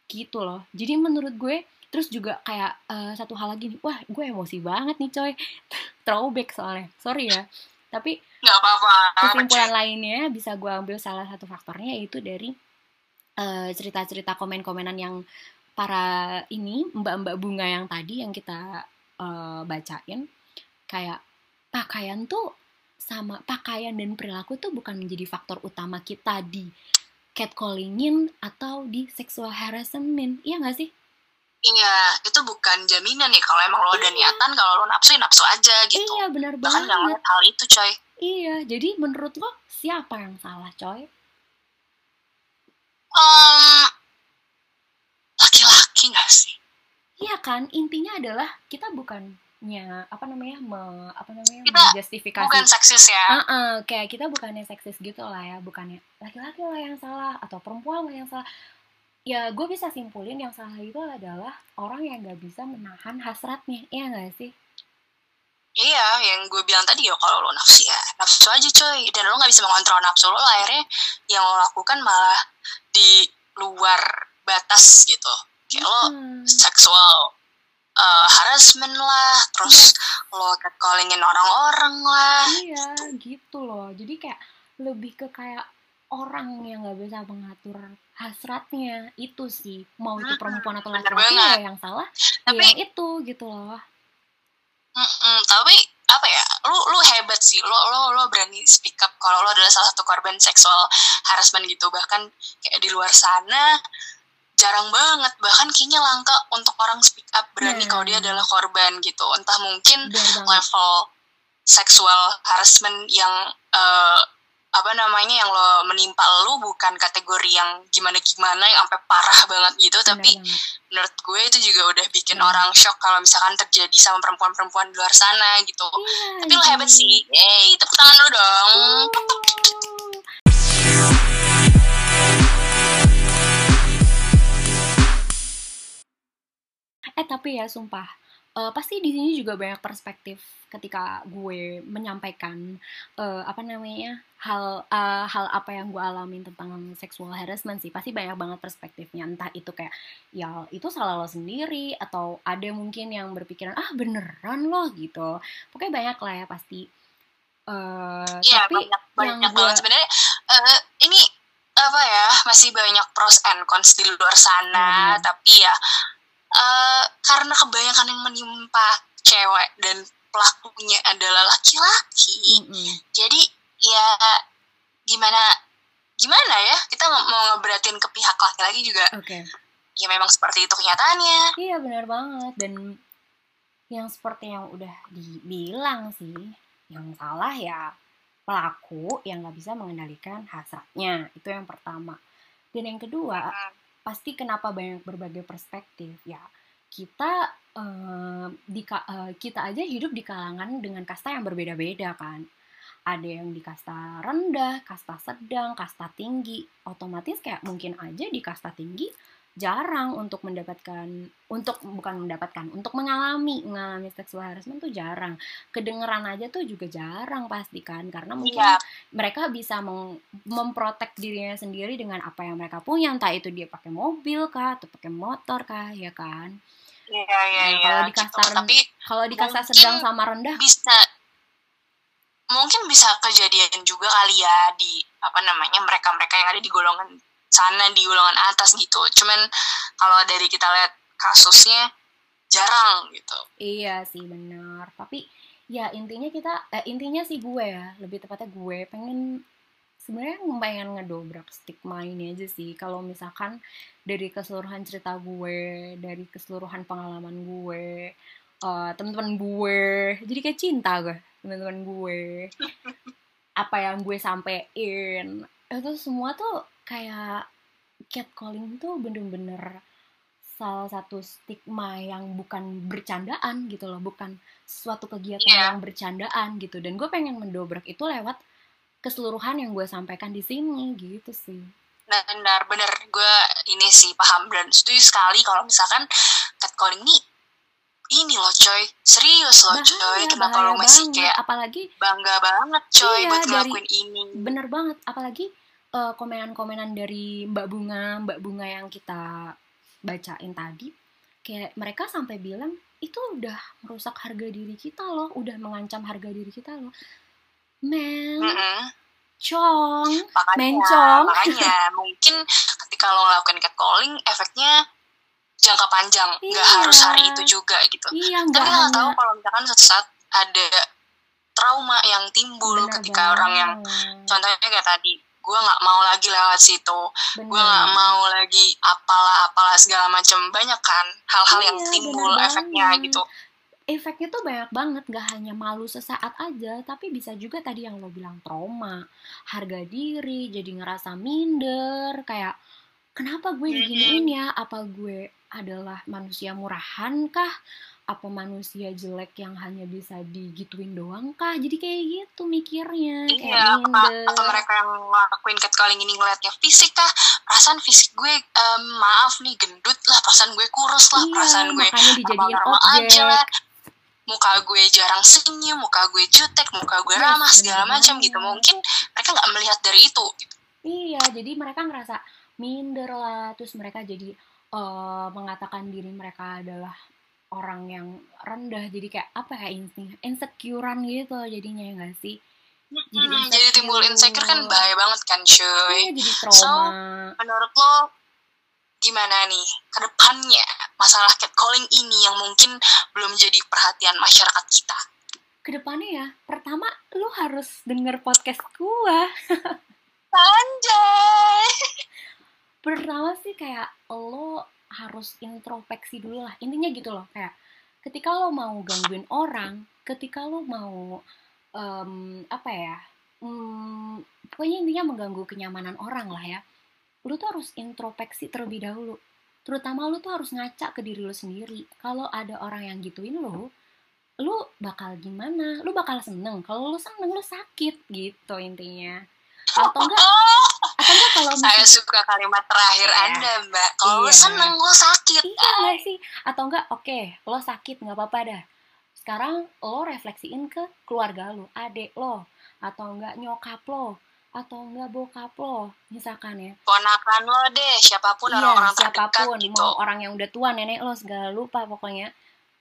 gitu loh jadi menurut gue terus juga kayak uh, satu hal lagi nih wah gue emosi banget nih coy throwback soalnya sorry ya tapi apa-apa kesimpulan lainnya bisa gue ambil salah satu faktornya yaitu dari uh, cerita-cerita komen-komenan yang para ini mbak-mbak bunga yang tadi yang kita uh, bacain. Kayak pakaian tuh sama pakaian dan perilaku tuh bukan menjadi faktor utama kita di catcallingin atau di sexual harassment iya gak sih Iya, itu bukan jaminan nih kalau emang lo ada iya. niatan kalau lo nafsu ya nafsu aja gitu. Iya, benar Bahkan banget. hal itu, coy. Iya, jadi menurut lo siapa yang salah, coy? Um, laki-laki gak sih? Iya kan, intinya adalah kita bukannya apa namanya me, apa namanya kita menjustifikasi bukan seksis ya uh -uh, kayak kita bukannya seksis gitu lah ya bukannya laki-laki lah yang salah atau perempuan lah yang salah ya gue bisa simpulin yang salah itu adalah orang yang gak bisa menahan hasratnya iya gak sih Iya, yang gue bilang tadi ya kalau lo nafsu ya nafsu aja coy dan lo nggak bisa mengontrol nafsu lo akhirnya yang lo lakukan malah di luar batas gitu kayak hmm. lo seksual uh, harassment lah terus yes. lo catcallingin orang-orang lah iya gitu. gitu loh jadi kayak lebih ke kayak orang yang nggak bisa mengatur hasratnya itu sih. Mau itu perempuan atau laki-laki ya yang salah tapi, ya itu gitu loh. Mm -mm, tapi apa ya lu lu hebat sih. Lo lo lo berani speak up kalau lo adalah salah satu korban seksual harassment gitu. Bahkan kayak di luar sana jarang banget. Bahkan kayaknya langka untuk orang speak up berani yeah. kalau dia adalah korban gitu. Entah mungkin level seksual harassment yang uh, apa namanya yang lo menimpa lo bukan kategori yang gimana gimana yang sampai parah banget gitu. Tapi banget. menurut gue itu juga udah bikin hmm. orang shock kalau misalkan terjadi sama perempuan-perempuan di luar sana gitu. Yeah, tapi lo hebat sih. Hey tepuk tangan lo dong. Eh tapi ya sumpah. Uh, pasti di sini juga banyak perspektif ketika gue menyampaikan uh, apa namanya hal uh, hal apa yang gue alamin tentang sexual harassment sih pasti banyak banget perspektifnya. Entah itu kayak ya itu salah lo sendiri atau ada mungkin yang berpikiran ah beneran loh gitu. Pokoknya banyak lah ya pasti. Uh, ya, tapi banyak, banyak yang gue sebenarnya uh, ini apa ya masih banyak pros and cons di luar sana. Ya, tapi ya uh, karena kebanyakan yang menimpa cewek dan pelakunya adalah laki-laki mm -hmm. jadi ya gimana gimana ya kita mau ngeberatin ke pihak laki-laki juga okay. ya memang seperti itu kenyataannya iya benar banget dan yang seperti yang udah dibilang sih yang salah ya pelaku yang nggak bisa mengendalikan hasratnya itu yang pertama dan yang kedua hmm. pasti kenapa banyak berbagai perspektif ya kita uh, di uh, kita aja hidup di kalangan dengan kasta yang berbeda-beda kan ada yang di kasta rendah, kasta sedang, kasta tinggi. Otomatis kayak mungkin aja di kasta tinggi jarang untuk mendapatkan untuk bukan mendapatkan untuk mengalami mengalami seksual harassment tuh jarang kedengeran aja tuh juga jarang pasti kan karena mungkin yeah. mereka bisa mem memprotek dirinya sendiri dengan apa yang mereka punya entah itu dia pakai mobil kah atau pakai motor kah ya kan Iya iya nah, iya. Kalau di kasta gitu. tapi kalau di kasta sedang sama rendah bisa mungkin bisa kejadian juga kali ya di apa namanya mereka-mereka yang ada di golongan sana di golongan atas gitu. Cuman kalau dari kita lihat kasusnya jarang gitu. Iya sih benar. Tapi ya intinya kita eh, intinya sih gue ya lebih tepatnya gue pengen sebenarnya pengen ngedobrak stigma ini aja sih kalau misalkan dari keseluruhan cerita gue dari keseluruhan pengalaman gue uh, teman-teman gue jadi kayak cinta gue teman-teman gue. Apa yang gue sampein. Itu semua tuh kayak catcalling tuh bener-bener salah satu stigma yang bukan bercandaan gitu loh. Bukan suatu kegiatan yeah. yang bercandaan gitu. Dan gue pengen mendobrak itu lewat keseluruhan yang gue sampaikan di sini gitu sih. Benar benar. Gue ini sih paham dan setuju sekali kalau misalkan catcalling nih ini loh coy. Serius loh bahaya, coy. Kenapa lo masih banget. kayak apalagi bangga banget coy iya, buat ngelakuin dari, ini? Bener banget. Apalagi uh, komenan-komenan dari mbak bunga mbak bunga yang kita bacain tadi kayak mereka sampai bilang itu udah merusak harga diri kita loh. Udah mengancam harga diri kita loh. Men mm -hmm. cong makanya, mencong makanya mungkin ketika lo ngelakuin catcalling efeknya jangka panjang. Nggak iya. harus hari itu juga gitu. Iya, tapi nggak tahu kalau misalkan suatu saat ada trauma yang timbul Benar ketika banget. orang yang contohnya kayak tadi gue nggak mau lagi lewat situ gue nggak mau lagi apalah apalah segala macam banyak kan hal-hal iya, yang timbul efeknya banget. gitu. Efeknya tuh banyak banget gak hanya malu sesaat aja tapi bisa juga tadi yang lo bilang trauma. Harga diri jadi ngerasa minder kayak kenapa gue diginiin ya? Apa gue adalah manusia murahan kah? Apa manusia jelek yang hanya bisa digituin doang kah? Jadi kayak gitu mikirnya iya, kayak apa, atau mereka yang ngelakuin catcalling ini ngeliatnya fisik kah? Perasaan fisik gue um, maaf nih gendut lah perasaan gue kurus lah iya, perasaan gue normal aja lah. muka gue jarang senyum muka gue jutek muka gue iya, ramah segala macam gitu. mungkin mereka nggak melihat dari itu. Iya jadi mereka ngerasa minder lah. Terus mereka jadi uh, mengatakan diri mereka adalah orang yang rendah. Jadi kayak apa ya insting insecurean gitu jadinya ya gak sih? Jadi, hmm, jadi timbul insecure kan bahaya banget kan cuy. Iya, jadi trauma. so menurut lo gimana nih ke depannya masalah catcalling ini yang mungkin belum jadi perhatian masyarakat kita? Ke depannya ya pertama lo harus denger podcast gua. Anjay pertama sih kayak lo harus introspeksi dulu lah. Intinya gitu loh kayak ketika lo mau gangguin orang ketika lo mau um, apa ya um, pokoknya intinya mengganggu kenyamanan orang lah ya. Lo tuh harus introspeksi terlebih dahulu. Terutama lo tuh harus ngaca ke diri lo sendiri. Kalau ada orang yang gituin lo lo bakal gimana? Lo bakal seneng. Kalau lo seneng lo sakit gitu intinya. Atau enggak atau enggak kalau saya suka kalimat terakhir ya. anda mbak. Kalau iya. seneng lo sakit. Iya enggak sih? Atau enggak oke okay, lo sakit nggak apa-apa dah. Sekarang lo refleksiin ke keluarga lo adik lo atau enggak nyokap lo atau enggak bokap lo. Misalkan ya. Ponakan lo deh siapa pun iya, orang-orang siapa pun gitu. mau orang yang udah tua nenek lo segala lupa pokoknya.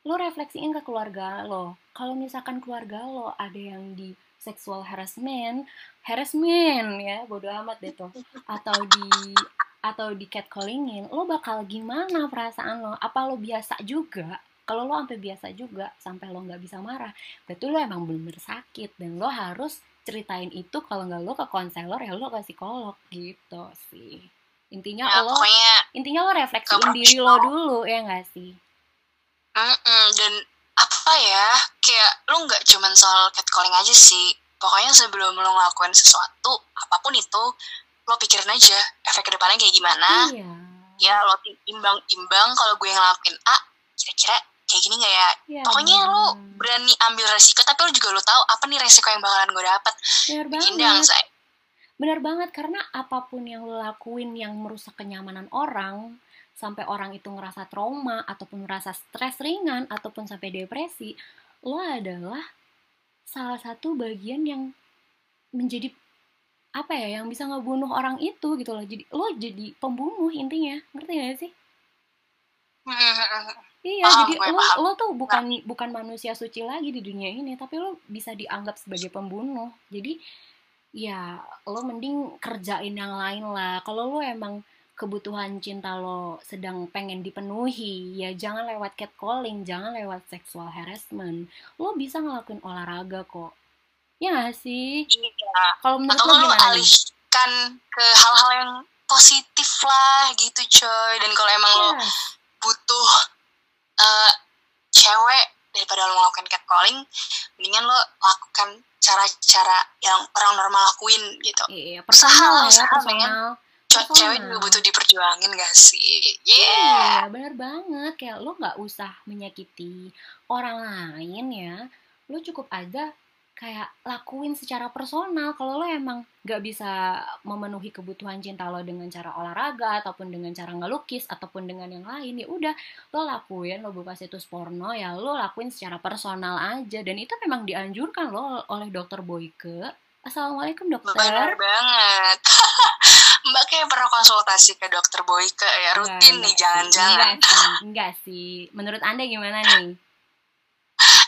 Lo refleksiin ke keluarga lo. Kalau misalkan keluarga lo ada yang di sexual harassment harassment ya bodoh amat deh tuh. Atau di atau di catcallingin lo bakal gimana perasaan lo? Apa lo biasa juga? Kalau lo sampai biasa juga sampai lo nggak bisa marah berarti lo emang bener sakit. Dan lo harus ceritain itu kalau nggak lo ke konselor ya lo ke psikolog gitu sih. Intinya ya, lo pokoknya intinya lo refleksiin diri lo dulu ya nggak sih? Mm -mm, dan apa ya? Kayak lo nggak cuman soal catcalling aja sih. Pokoknya sebelum lo ngelakuin sesuatu apa pun itu lo pikirin aja efek ke depannya kayak gimana. Iya. ya lo imbang imbang kalau gue ngelakuin A kira-kira kayak gini gak ya? Iya, pokoknya lo berani ambil resiko tapi lo juga lo tahu apa nih resiko yang bakalan gue dapat bener banget. Say. bener banget karena apa pun yang lo lakuin yang merusak kenyamanan orang sampai orang itu ngerasa trauma ataupun ngerasa stres ringan ataupun sampai depresi lo adalah salah satu bagian yang menjadi apa ya yang bisa ngebunuh orang itu gitu loh. Jadi lo jadi pembunuh intinya. Ngerti gak sih? Iya oh, jadi lo lo tuh bukan bukan manusia suci lagi di dunia ini tapi lo bisa dianggap sebagai pembunuh. Jadi ya lo mending kerjain yang lain lah. Kalau lo emang kebutuhan cinta lo sedang pengen dipenuhi ya jangan lewat catcalling jangan lewat sexual harassment. Lo bisa ngelakuin olahraga kok. Ya gak sih? Iya. Kalau menurut Atau lo gimana alihkan ke hal-hal yang positif lah gitu coy. Dan kalau emang yes. lo butuh uh, cewek daripada lo melakukan catcalling mendingan lo lakukan cara-cara yang orang normal lakuin gitu. Iya, personal usaha ya, personal cewek juga butuh diperjuangin gak sih? Yeah. Iya, bener banget. Kayak lo gak usah menyakiti orang lain ya. Lo cukup aja kayak lakuin secara personal. Kalau lo emang gak bisa memenuhi kebutuhan cinta lo dengan cara olahraga ataupun dengan cara ngelukis ataupun dengan yang lain, ya udah lo lakuin. Lo buka situs porno ya lo lakuin secara personal aja. Dan itu memang dianjurkan lo oleh dokter Boyke. Assalamualaikum dokter. Benar banget. Mbak kayak pernah konsultasi ke dokter Boyke ya rutin nih jangan-jangan. Enggak sih, enggak sih. Menurut Anda gimana nih?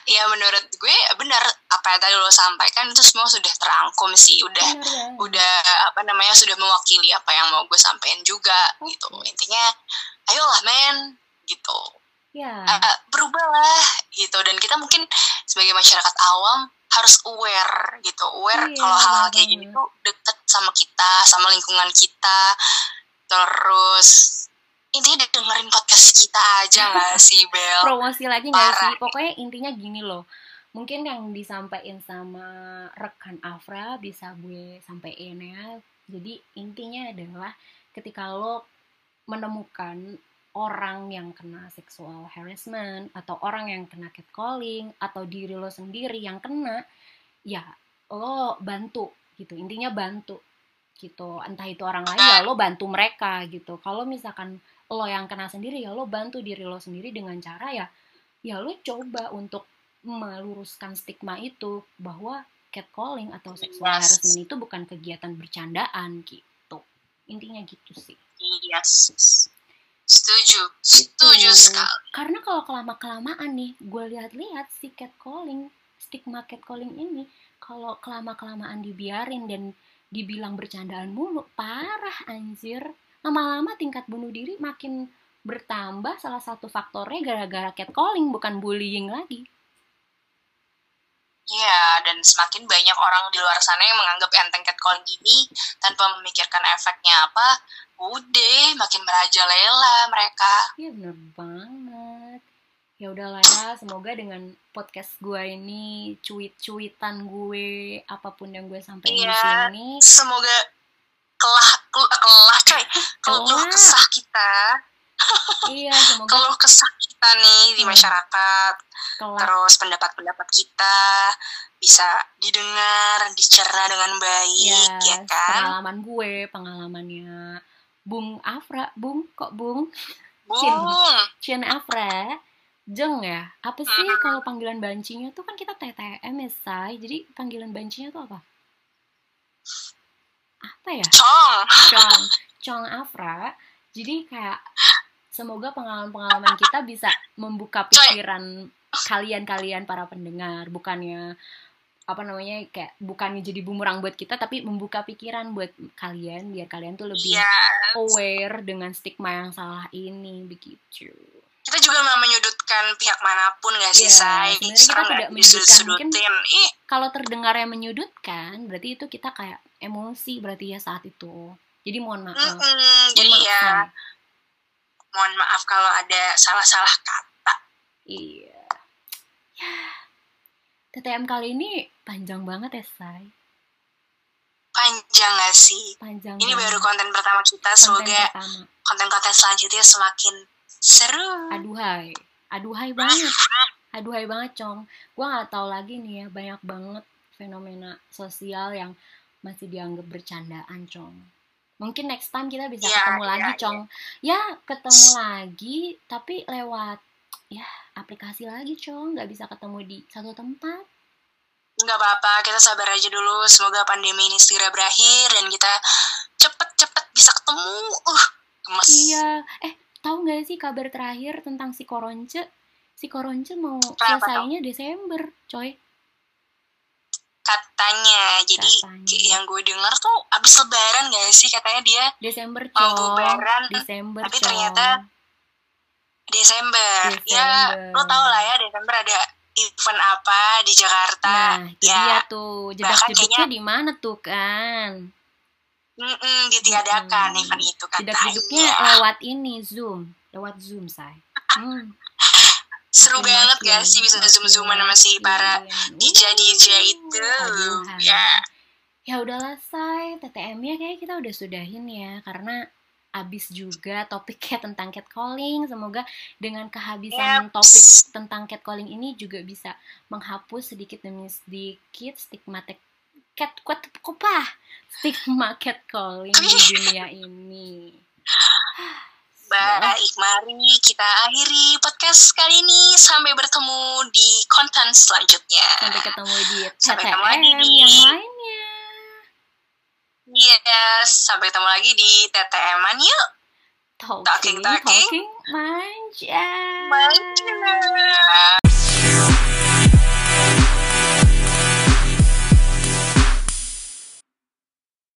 ya menurut gue benar apa yang tadi lo sampaikan itu semua sudah terangkum sih udah benar, udah apa namanya sudah mewakili apa yang mau gue sampaikan juga okay. gitu intinya ayolah men gitu ya. uh, berubahlah gitu dan kita mungkin sebagai masyarakat awam harus aware gitu aware yeah, kalau hal-hal kayak gini tuh deket sama kita sama lingkungan kita. Terus intinya dengerin podcast kita aja gak sih Bel? Promosi lagi gak sih? Pokoknya intinya gini loh mungkin yang disampaikan sama rekan Afra bisa gue sampaikan ya. Jadi intinya adalah ketika lo menemukan orang yang kena sexual harassment atau orang yang kena catcalling atau diri lo sendiri yang kena ya lo bantu gitu. Intinya bantu gitu. Entah itu orang lain ya lo bantu mereka gitu. Kalau misalkan lo yang kena sendiri ya lo bantu diri lo sendiri dengan cara ya ya lo coba untuk meluruskan stigma itu bahwa catcalling atau sexual yes. harassment itu bukan kegiatan bercandaan gitu. Intinya gitu sih. Yes setuju setuju gitu. sekali karena kalau kelama kelamaan nih gue lihat-lihat si catcalling stigma catcalling ini kalau kelama kelamaan dibiarin dan dibilang bercandaan mulu parah anjir lama-lama tingkat bunuh diri makin bertambah salah satu faktornya gara-gara catcalling bukan bullying lagi. Iya, dan semakin banyak orang di luar sana yang menganggap enteng catcalling ini tanpa memikirkan efeknya apa, udah makin merajalela mereka. Iya bener banget. Ya udahlah ya, semoga dengan podcast gue ini cuit-cuitan gue apa pun yang gue sampaikan iya, di sini. Semoga kelah kelah coy keluh kesah kita iya semoga keluh kesah kita nih di hmm. masyarakat Kelak. terus pendapat-pendapat kita bisa didengar dicerna dengan baik yes, ya kan? pengalaman gue pengalamannya. Bung Afra Bung kok Bung? Bung. Chin Afra Jeng ya? Apa sih hmm. kalau panggilan bancinya? Tuh kan kita TTM ya say jadi panggilan bancinya tuh apa? Apa ya? Chong. Chong. Chong Afra. Jadi kayak semoga pengalaman-pengalaman kita bisa membuka pikiran kalian-kalian para pendengar. Bukannya apa namanya kayak bukannya jadi bumerang buat kita tapi membuka pikiran buat kalian biar kalian tuh lebih yes. aware dengan stigma yang salah ini begitu. Kita juga nggak menyudutkan pihak mana pun gak sih yeah, say kita tidak menyudutkan. Mungkin kalau terdengar yang menyudutkan berarti itu kita kayak emosi berarti ya saat itu. Jadi mohon maaf. Mm -hmm, mohon jadi maaf, ya say. Mohon maaf kalau ada salah-salah kata iya ya TTM kali ini panjang banget ya say panjang gak sih panjang ini banget. baru konten pertama kita semoga konten-konten selanjutnya semakin Seru. Aduhai. Aduhai banget. Aduhai banget, Cong. Gua nggak tahu lagi nih ya, banyak banget fenomena sosial yang masih dianggap bercandaan, Cong. Mungkin next time kita bisa ya, ketemu ya, lagi, ya. Cong. Ya, ketemu lagi, tapi lewat ya aplikasi lagi, Cong. Nggak bisa ketemu di satu tempat. Nggak apa-apa, kita sabar aja dulu. Semoga pandemi ini segera berakhir dan kita cepet-cepet bisa ketemu. Uh, gemes. Iya. Eh, tahu nggak sih kabar terakhir tentang si Koronce? Si Koronce mau selesainya Desember, coy. Katanya, jadi katanya. yang gue denger tuh abis lebaran gak sih katanya dia Desember coy. lebaran, Desember tapi ternyata Desember. Desember. Ya, lo tau lah ya Desember ada event apa di Jakarta. Nah, itu ya. dia tuh. Jedak-jeduknya di mana tuh kan? Mm-mm, ditiadakan hmm. event itu kan. Tidak hidupnya lewat ini Zoom, lewat Zoom say. Hmm. Seru makin banget gak sih bisa zoom zooman sama si para DJ DJ itu. Ya. Ya udahlah say, TTM-nya kayak kita udah sudahin ya karena abis juga topiknya tentang catcalling. Semoga dengan kehabisan yep. topik tentang catcalling ini juga bisa menghapus sedikit demi sedikit stigmatik cat kuat stigma calling di dunia ini. Baik, mari kita akhiri podcast kali ini. Sampai bertemu di konten selanjutnya. Sampai ketemu di TTM yang lainnya. Yes, sampai ketemu lagi di TTM-an yuk. Talking, talking, talking, manja. Manja.